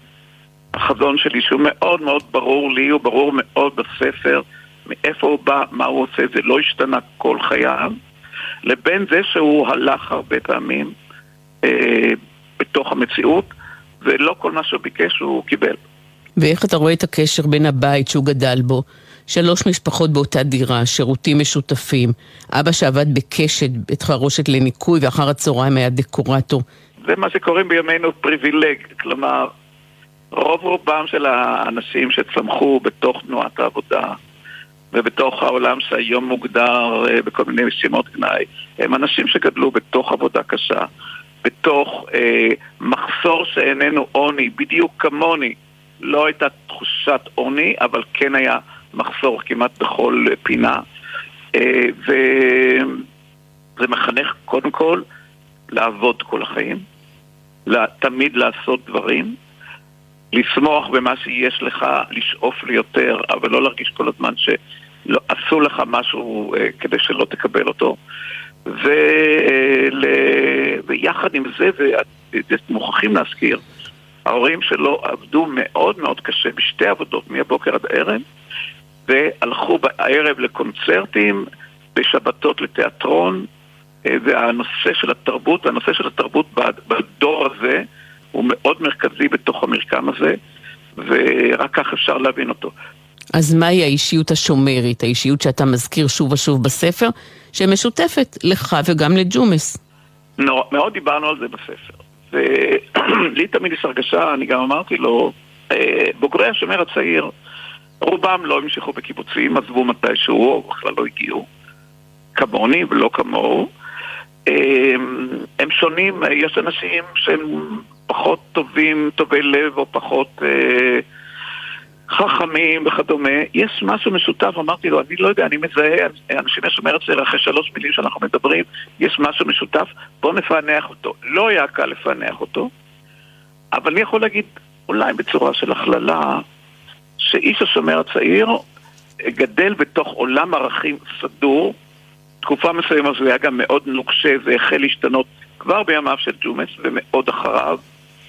החזון שלי, שהוא מאוד מאוד ברור לי, הוא ברור מאוד בספר, מאיפה הוא בא, מה הוא עושה, זה לא השתנה כל חייו, לבין זה שהוא הלך הרבה פעמים אה, בתוך המציאות, ולא כל מה שהוא ביקש הוא קיבל. ואיך אתה רואה את הקשר בין הבית שהוא גדל בו, שלוש משפחות באותה דירה, שירותים משותפים, אבא שעבד בקשת, בית חרושת לניקוי, ואחר הצהריים היה דקורטור. זה מה שקוראים בימינו פריבילג, כלומר, רוב רובם של האנשים שצמחו בתוך תנועת העבודה ובתוך העולם שהיום מוגדר אה, בכל מיני שמות גנאי, הם אנשים שגדלו בתוך עבודה קשה, בתוך אה, מחסור שאיננו עוני, בדיוק כמוני. לא הייתה תחושת עוני, אבל כן היה מחסור כמעט בכל פינה. אה, וזה מחנך קודם כל לעבוד כל החיים, תמיד לעשות דברים, לשמוח במה שיש לך, לשאוף ליותר, אבל לא להרגיש כל הזמן שעשו לך משהו אה, כדי שלא תקבל אותו. ו... ויחד עם זה, ומוכרחים להזכיר, ההורים שלו עבדו מאוד מאוד קשה בשתי עבודות, מהבוקר עד הערב, והלכו בערב לקונצרטים, בשבתות לתיאטרון, אה, והנושא של התרבות, הנושא של התרבות בדור הזה הוא מאוד מרכזי בתוך המרקם הזה, ורק כך אפשר להבין אותו. אז מהי האישיות השומרית, האישיות שאתה מזכיר שוב ושוב בספר, שמשותפת לך וגם לג'ומס? נורא, מאוד דיברנו על זה בספר. ולי [clears throat] תמיד יש הרגשה, אני גם אמרתי לו, אה, בוגרי השומר הצעיר, רובם לא המשיכו בקיבוצים, עזבו מתישהו, או בכלל לא הגיעו, כמוני ולא כמוהו. אה, הם שונים, יש אנשים שהם פחות טובים, טובי לב, או פחות... אה, חכמים וכדומה, יש משהו משותף, אמרתי לו, אני לא יודע, אני מזהה, אנשים שומר אצלנו אחרי שלוש מילים שאנחנו מדברים, יש משהו משותף, בוא נפענח אותו. לא היה קל לפענח אותו, אבל אני יכול להגיד, אולי בצורה של הכללה, שאיש השומר הצעיר גדל בתוך עולם ערכים סדור, תקופה מסוימת זה היה גם מאוד נוקשה, זה החל להשתנות כבר בימיו של ג'ומס ומאוד אחריו,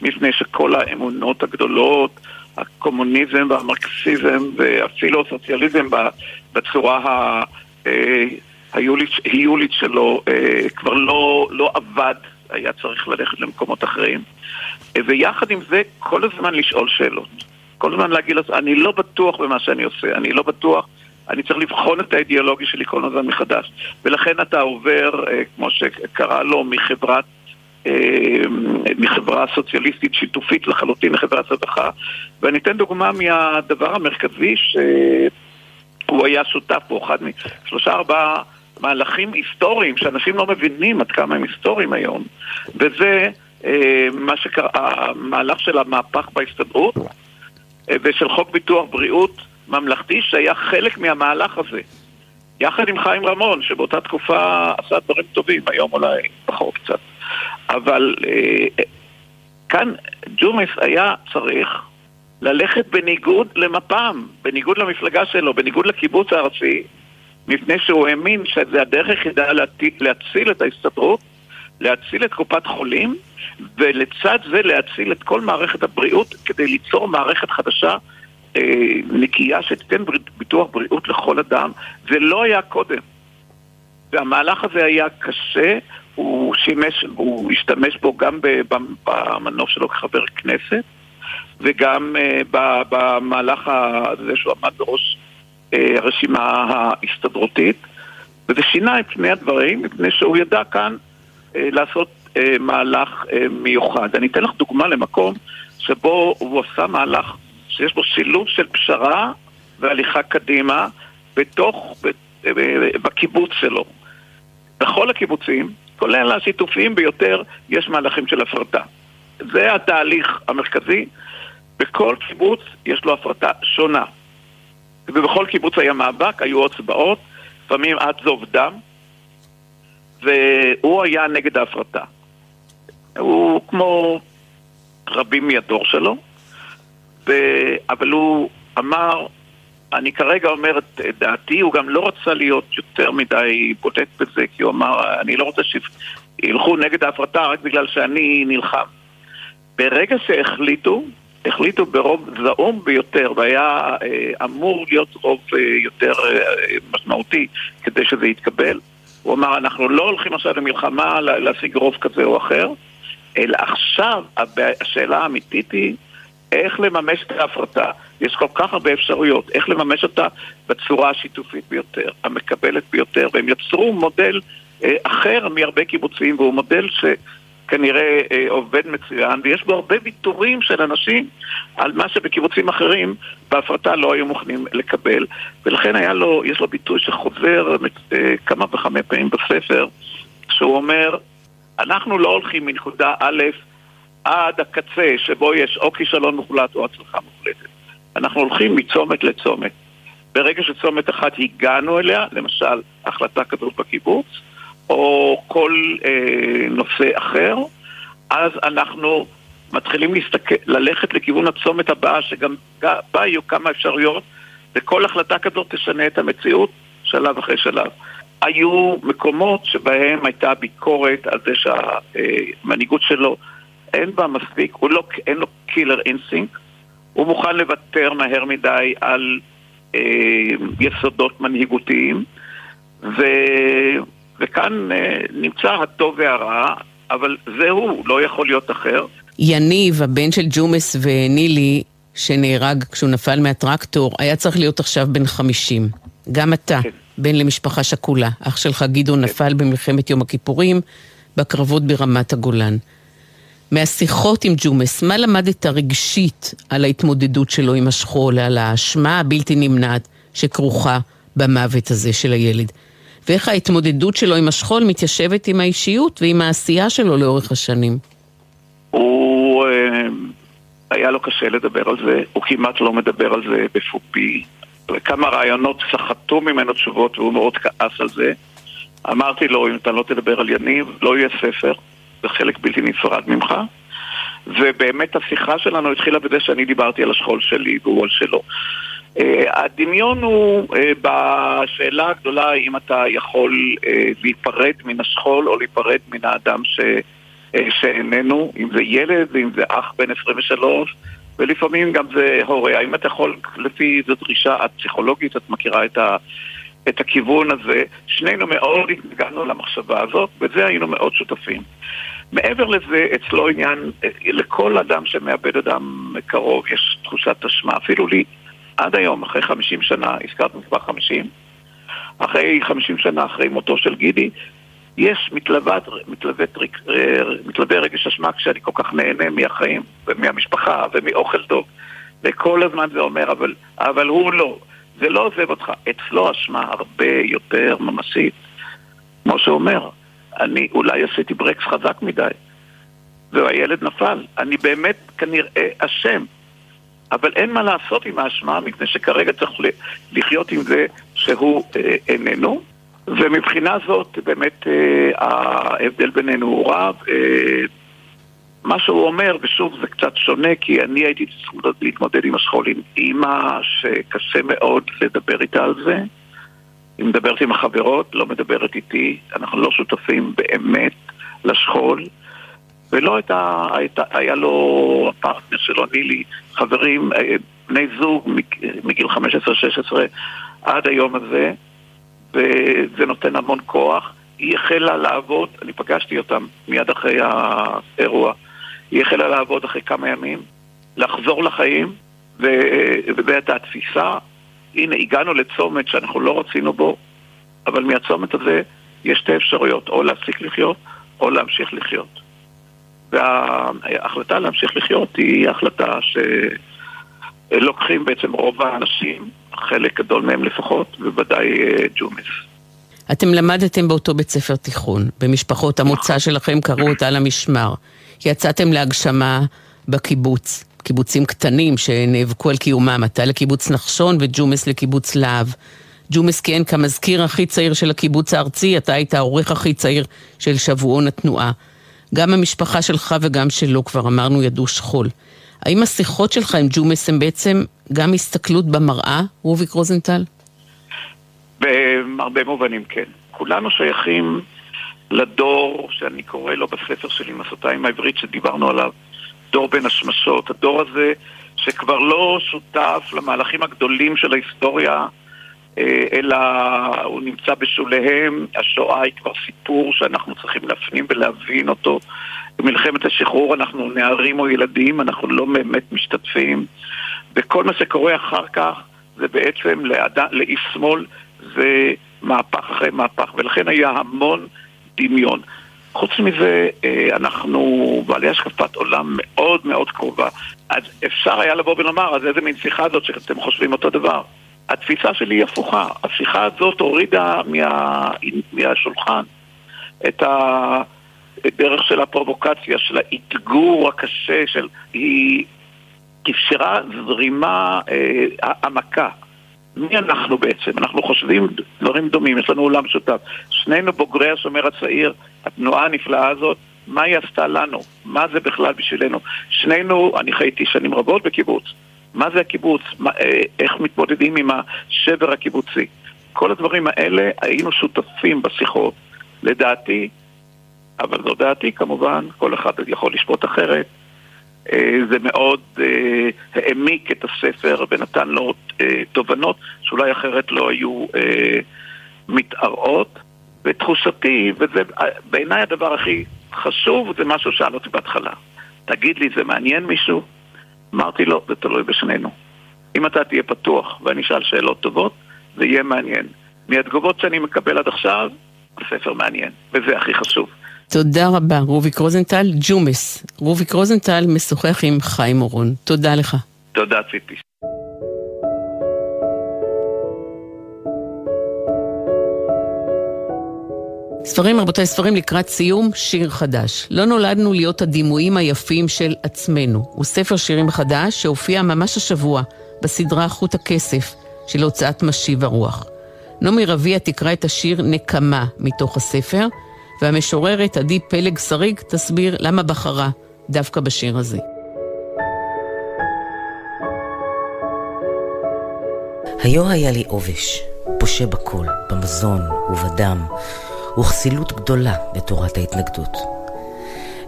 מפני שכל האמונות הגדולות, הקומוניזם והמרקסיזם ואפילו הסוציאליזם בצורה ההיולית אה, שלו אה, כבר לא, לא עבד, היה צריך ללכת למקומות אחרים. אה, ויחד עם זה, כל הזמן לשאול שאלות. כל הזמן להגיד, אני לא בטוח במה שאני עושה, אני לא בטוח אני צריך לבחון את האידיאולוגיה שלי כל הזמן מחדש. ולכן אתה עובר, כמו שקרה לו, מחברת מחברה סוציאליסטית שיתופית לחלוטין לחברת רווחה ואני אתן דוגמה מהדבר המרכזי שהוא היה שותף פה, אחד משלושה ארבעה מהלכים היסטוריים שאנשים לא מבינים עד כמה הם היסטוריים היום. וזה אה, מה שקרה, המהלך של המהפך בהסתדרות אה, ושל חוק ביטוח בריאות ממלכתי שהיה חלק מהמהלך הזה. יחד עם חיים רמון שבאותה תקופה עשה דברים טובים, היום אולי פחות קצת אבל אה, כאן ג'ומס היה צריך ללכת בניגוד למפ"ם, בניגוד למפלגה שלו, בניגוד לקיבוץ הארצי, מפני שהוא האמין שזה הדרך היחידה להציל את ההסתדרות, להציל את קופת חולים, ולצד זה להציל את כל מערכת הבריאות כדי ליצור מערכת חדשה אה, נקייה שתיתן ביטוח בריאות לכל אדם. זה לא היה קודם. והמהלך הזה היה קשה, שימש, הוא השתמש בו גם במנוף שלו כחבר כנסת וגם uh, במהלך הזה שהוא עמד בראש uh, הרשימה ההסתדרותית וזה שינה את פני הדברים מפני שהוא ידע כאן uh, לעשות מהלך מיוחד. אני אתן לך דוגמה למקום שבו הוא עשה מהלך שיש בו שילוב של פשרה והליכה קדימה בתוך, בקיבוץ שלו. בכל הקיבוצים כולל השיתופיים ביותר, יש מהלכים של הפרטה. זה התהליך המרכזי. בכל קיבוץ יש לו הפרטה שונה. ובכל קיבוץ היה מאבק, היו הצבעות, לפעמים עד זוב דם, והוא היה נגד ההפרטה. הוא כמו רבים מהדור שלו, ו... אבל הוא אמר, אני כרגע אומר את דעתי, הוא גם לא רצה להיות יותר מדי בודק בזה, כי הוא אמר, אני לא רוצה שילכו נגד ההפרטה רק בגלל שאני נלחם. ברגע שהחליטו, החליטו ברוב זעום ביותר, והיה אה, אמור להיות רוב אה, יותר אה, משמעותי כדי שזה יתקבל, הוא אמר, אנחנו לא הולכים עכשיו למלחמה להשיג רוב כזה או אחר, אלא עכשיו השאלה האמיתית היא איך לממש את ההפרטה. יש כל כך הרבה אפשרויות, איך לממש אותה בצורה השיתופית ביותר, המקבלת ביותר, והם יצרו מודל אה, אחר מהרבה קיבוצים, והוא מודל שכנראה אה, עובד מצוין, ויש בו הרבה ויתורים של אנשים על מה שבקיבוצים אחרים בהפרטה לא היו מוכנים לקבל, ולכן היה לו, יש לו ביטוי שחוזר אה, כמה וכמה פעמים בספר, שהוא אומר, אנחנו לא הולכים מנקודה א' עד הקצה שבו יש או כישלון מוחלט או הצלחה מוחלטת. אנחנו הולכים מצומת לצומת. ברגע שצומת אחת הגענו אליה, למשל החלטה כזאת בקיבוץ, או כל אה, נושא אחר, אז אנחנו מתחילים להסתכל, ללכת לכיוון הצומת הבאה, שגם בה יהיו כמה אפשרויות, וכל החלטה כזאת תשנה את המציאות שלב אחרי שלב. היו מקומות שבהם הייתה ביקורת על זה שהמנהיגות שלו אין בה מספיק, הוא לא, אין לו killer instinct, הוא מוכן לוותר מהר מדי על אה, יסודות מנהיגותיים, ו, וכאן אה, נמצא הטוב והרע, אבל זה הוא, לא יכול להיות אחר. יניב, הבן של ג'ומס ונילי, שנהרג כשהוא נפל מהטרקטור, היה צריך להיות עכשיו בן 50. גם אתה, כן. בן למשפחה שכולה. אח שלך גדעון כן. נפל במלחמת יום הכיפורים, בקרבות ברמת הגולן. מהשיחות עם ג'ומס, מה למדת רגשית על ההתמודדות שלו עם השכול, על האשמה הבלתי נמנעת שכרוכה במוות הזה של הילד? ואיך ההתמודדות שלו עם השכול מתיישבת עם האישיות ועם העשייה שלו לאורך השנים? הוא... אה, היה לו קשה לדבר על זה, הוא כמעט לא מדבר על זה בפופי. כמה רעיונות סחטו ממנו תשובות והוא מאוד כעס על זה. אמרתי לו, אם אתה לא תדבר על יניב, לא יהיה ספר. זה חלק בלתי נפרד ממך. ובאמת השיחה שלנו התחילה בזה שאני דיברתי על השכול שלי והוא על שלו. Uh, הדמיון הוא uh, בשאלה הגדולה אם אתה יכול uh, להיפרד מן השכול או להיפרד מן האדם ש, uh, שאיננו, אם זה ילד, אם זה אח בן 23 ולפעמים גם זה הורה. האם אתה יכול, לפי זו דרישה הפסיכולוגית, את מכירה את, ה, את הכיוון הזה, שנינו מאוד התנגדנו למחשבה הזאת, בזה היינו מאוד שותפים. מעבר לזה, אצלו עניין, לכל אדם שמאבד אדם קרוב יש תחושת אשמה. אפילו לי עד היום, אחרי 50 שנה, הזכרת מספר 50, אחרי 50 שנה אחרי מותו של גידי, יש מתלווה, מתלווה רגש אשמה כשאני כל כך נהנה מהחיים ומהמשפחה ומאוכל טוב. וכל הזמן זה אומר, אבל, אבל הוא לא. זה לא עוזב אותך. אצלו אשמה הרבה יותר ממשית. כמו שאומר, אני אולי עשיתי ברקס חזק מדי, והילד נפל. אני באמת כנראה אשם. אבל אין מה לעשות עם האשמה, מפני שכרגע צריך לחיות עם זה שהוא אה, איננו. ומבחינה זאת, באמת אה, ההבדל בינינו הוא רב. אה, מה שהוא אומר, ושוב זה קצת שונה, כי אני הייתי צריך להתמודד עם השכול עם אימא שקשה מאוד לדבר איתה על זה. היא מדברת עם החברות, לא מדברת איתי, אנחנו לא שותפים באמת לשכול. ולא הייתה, הייתה, היה לו הפרטנר שלו, נילי, חברים, אה, בני זוג מגיל 15-16 עד היום הזה, וזה נותן המון כוח. היא החלה לעבוד, אני פגשתי אותם מיד אחרי האירוע, היא החלה לעבוד אחרי כמה ימים, לחזור לחיים, ובאמת התפיסה, הנה הגענו לצומת שאנחנו לא רצינו בו, אבל מהצומת הזה יש שתי אפשרויות, או להפסיק לחיות, או להמשיך לחיות. וההחלטה להמשיך לחיות היא החלטה שלוקחים בעצם רוב האנשים, חלק גדול מהם לפחות, בוודאי אה, ג'ומס. אתם למדתם באותו בית ספר תיכון, במשפחות המוצא שלכם קראו אותה על המשמר. יצאתם להגשמה בקיבוץ, קיבוצים קטנים שנאבקו על קיומם, אתה לקיבוץ נחשון וג'ומס לקיבוץ להב. ג'ומס כיהן כמזכיר הכי צעיר של הקיבוץ הארצי, אתה היית העורך הכי צעיר של שבועון התנועה. גם המשפחה שלך וגם שלו, כבר אמרנו, ידעו שכול. האם השיחות שלך עם ג'ומס הם בעצם גם הסתכלות במראה, רוביק רוזנטל? בהרבה מובנים כן. כולנו שייכים לדור שאני קורא לו בספר שלי, מסעותיים העברית, שדיברנו עליו, דור בין השמשות. הדור הזה שכבר לא שותף למהלכים הגדולים של ההיסטוריה אה, אלא הוא נמצא בשוליהם, השואה היא כבר סיפור שאנחנו צריכים להפנים ולהבין אותו. במלחמת השחרור אנחנו נערים או ילדים, אנחנו לא באמת משתתפים, וכל מה שקורה אחר כך זה בעצם לאד... לאיש שמאל, זה מהפך אחרי מהפך, ולכן היה המון דמיון. חוץ מזה, אה, אנחנו בעלי השקפת עולם מאוד מאוד קרובה. אז אפשר היה לבוא ולומר, אז איזה מין שיחה זאת שאתם חושבים אותו דבר? התפיסה שלי היא הפוכה. השיחה הזאת הורידה מה, מהשולחן את הדרך של הפרובוקציה, של האתגור הקשה, של... היא אפשרה זרימה, אה, העמקה. מי אנחנו בעצם? אנחנו חושבים דברים דומים, יש לנו עולם שותף. שנינו בוגרי השומר הצעיר, התנועה הנפלאה הזאת, מה היא עשתה לנו? מה זה בכלל בשבילנו? שנינו, אני חייתי שנים רבות בקיבוץ. מה זה הקיבוץ, מה, אה, איך מתמודדים עם השבר הקיבוצי. כל הדברים האלה היינו שותפים בשיחות. לדעתי, אבל זו דעתי כמובן, כל אחד יכול לשפוט אחרת. אה, זה מאוד אה, העמיק את הספר ונתן לו תובנות שאולי אחרת לא היו מתערעות. ותחושתי, וזה בעיניי הדבר הכי חשוב, זה מה שהוא שאל אותי בהתחלה. תגיד לי, זה מעניין מישהו? אמרתי לו, זה תלוי בשנינו. אם אתה תהיה פתוח ואני אשאל שאלות טובות, זה יהיה מעניין. מהתגובות שאני מקבל עד עכשיו, הספר מעניין, וזה הכי חשוב. תודה רבה, רוביק רוזנטל. ג'ומס, רוביק רוזנטל משוחח עם חיים אורון. תודה לך. תודה, ציפי. ספרים, רבותיי, ספרים לקראת סיום, שיר חדש. לא נולדנו להיות הדימויים היפים של עצמנו. הוא ספר שירים חדש שהופיע ממש השבוע בסדרה חוט הכסף של הוצאת משיב הרוח. נעמי רביע תקרא את השיר נקמה מתוך הספר, והמשוררת עדי פלג שריג תסביר למה בחרה דווקא בשיר הזה. היו היה לי עובש, פושה בכל, במזון ובדם. וכסילות גדולה בתורת ההתנגדות.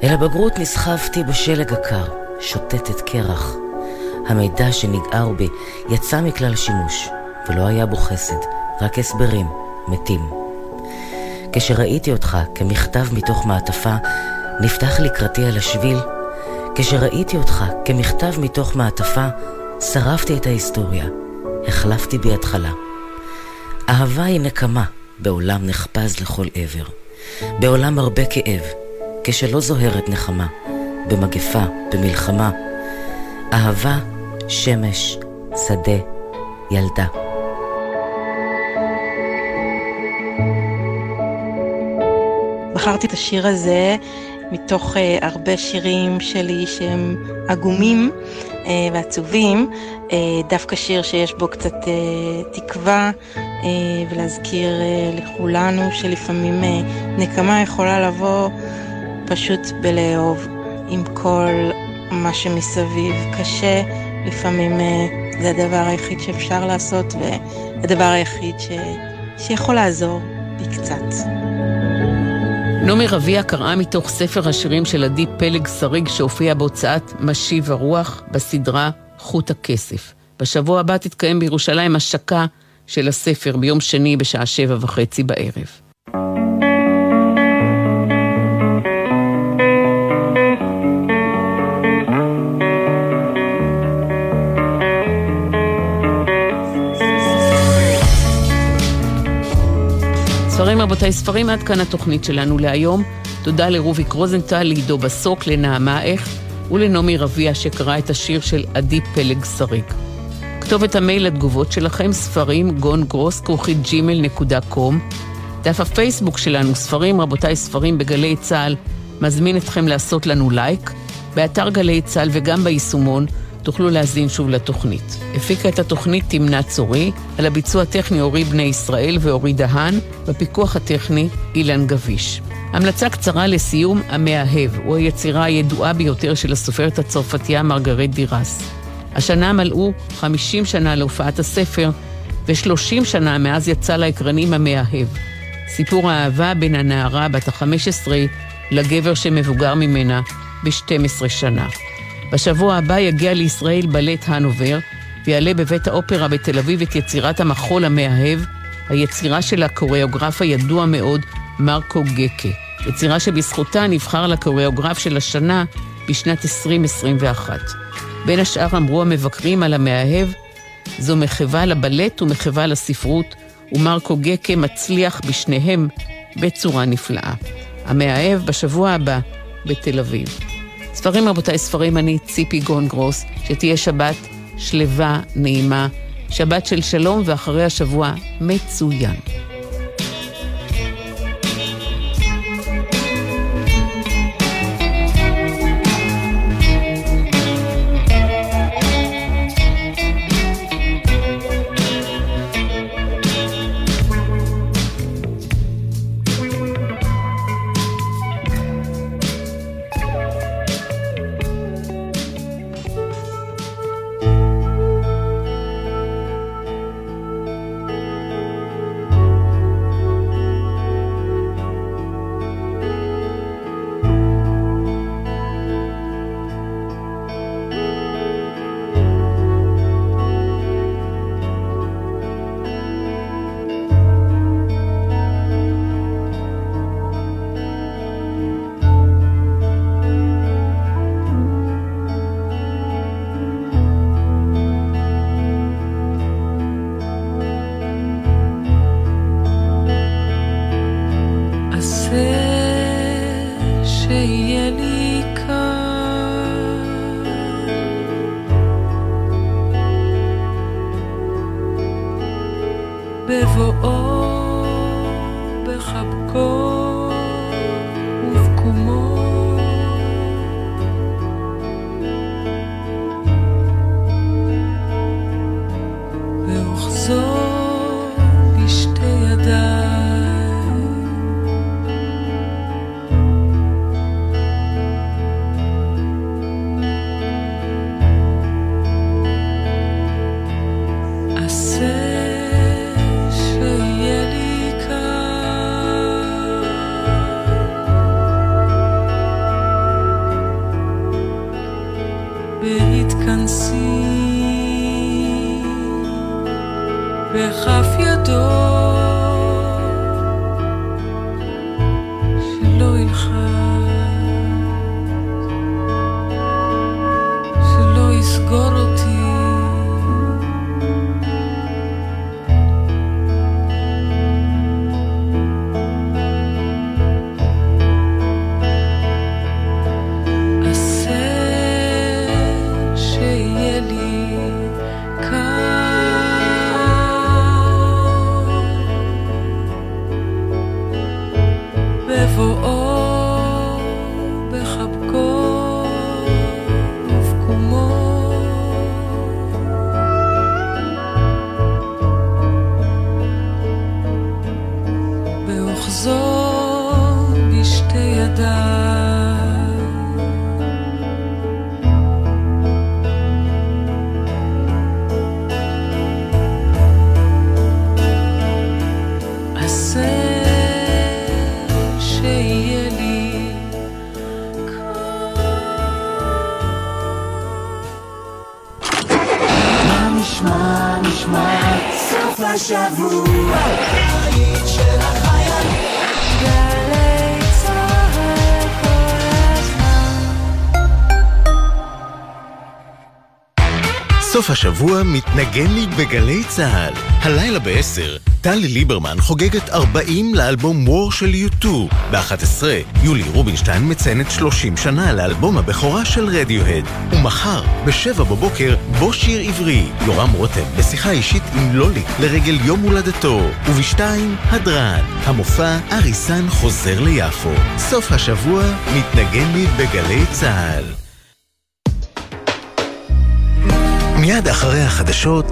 אל הבגרות נסחפתי בשלג הקר, שוטטת קרח. המידע שנגער בי יצא מכלל שימוש, ולא היה בו חסד, רק הסברים, מתים. כשראיתי אותך כמכתב מתוך מעטפה, נפתח לקראתי על השביל. כשראיתי אותך כמכתב מתוך מעטפה, שרפתי את ההיסטוריה, החלפתי בי התחלה. אהבה היא נקמה בעולם נחפז לכל עבר. בעולם הרבה כאב, כשלא זוהרת נחמה, במגפה, במלחמה. אהבה, שמש, שדה, ילדה. בחרתי את השיר הזה מתוך uh, הרבה שירים שלי שהם עגומים uh, ועצובים, uh, דווקא שיר שיש בו קצת uh, תקווה uh, ולהזכיר uh, לכולנו שלפעמים uh, נקמה יכולה לבוא פשוט בלאהוב עם כל מה שמסביב. קשה, לפעמים uh, זה הדבר היחיד שאפשר לעשות והדבר היחיד ש... שיכול לעזור בי קצת. נעמי רביע קראה מתוך ספר השירים של עדי פלג שריג שהופיע בהוצאת משיב הרוח בסדרה חוט הכסף. בשבוע הבא תתקיים בירושלים השקה של הספר ביום שני בשעה שבע וחצי בערב. רבותיי, ספרים עד כאן התוכנית שלנו להיום. תודה לרוביק רוזנטל, לעידו בסוק, לנעמה איך ולנעמי רביע שקרא את השיר של עדי פלג שריג. כתובת המייל לתגובות שלכם, ספרים גון גרוס כרוכית ג'ימל נקודה קום. דף הפייסבוק שלנו, ספרים רבותיי ספרים בגלי צה"ל, מזמין אתכם לעשות לנו לייק. באתר גלי צה"ל וגם ביישומון תוכלו להזין שוב לתוכנית. הפיקה את התוכנית תמנה צורי, על הביצוע הטכני אורי בני ישראל ואורי דהן, בפיקוח הטכני אילן גביש. המלצה קצרה לסיום, המאהב, הוא היצירה הידועה ביותר של הסופרת הצרפתייה מרגרט דירס. השנה מלאו 50 שנה להופעת הספר, ו-30 שנה מאז יצא לאקרנים המאהב. סיפור האהבה בין הנערה בת ה-15 לגבר שמבוגר ממנה ב-12 שנה. בשבוע הבא יגיע לישראל בלט הנובר, ויעלה בבית האופרה בתל אביב את יצירת המחול המאהב, היצירה של הקוריאוגרף הידוע מאוד, מרקו גקה. יצירה שבזכותה נבחר לקוריאוגרף של השנה בשנת 2021. בין השאר אמרו המבקרים על המאהב, זו מחווה לבלט ומחווה לספרות, ומרקו גקה מצליח בשניהם בצורה נפלאה. המאהב בשבוע הבא בתל אביב. ספרים רבותיי, ספרים אני ציפי גונגרוס, שתהיה שבת שלווה, נעימה, שבת של שלום ואחרי השבוע מצוין. השבוע מתנגן לי בגלי צה"ל. הלילה ב-10, טלי ליברמן חוגגת 40 לאלבום וור של יוטו. ב-11, יולי רובינשטיין מציינת 30 שנה לאלבום הבכורה של רדיוהד. ומחר, ב-7 בבוקר, בו שיר עברי. יורם רותם בשיחה אישית עם לולי לרגל יום הולדתו. וב-2, הדרן. המופע אריסן חוזר ליפו. סוף השבוע מתנגן לי בגלי צה"ל. מיד אחרי החדשות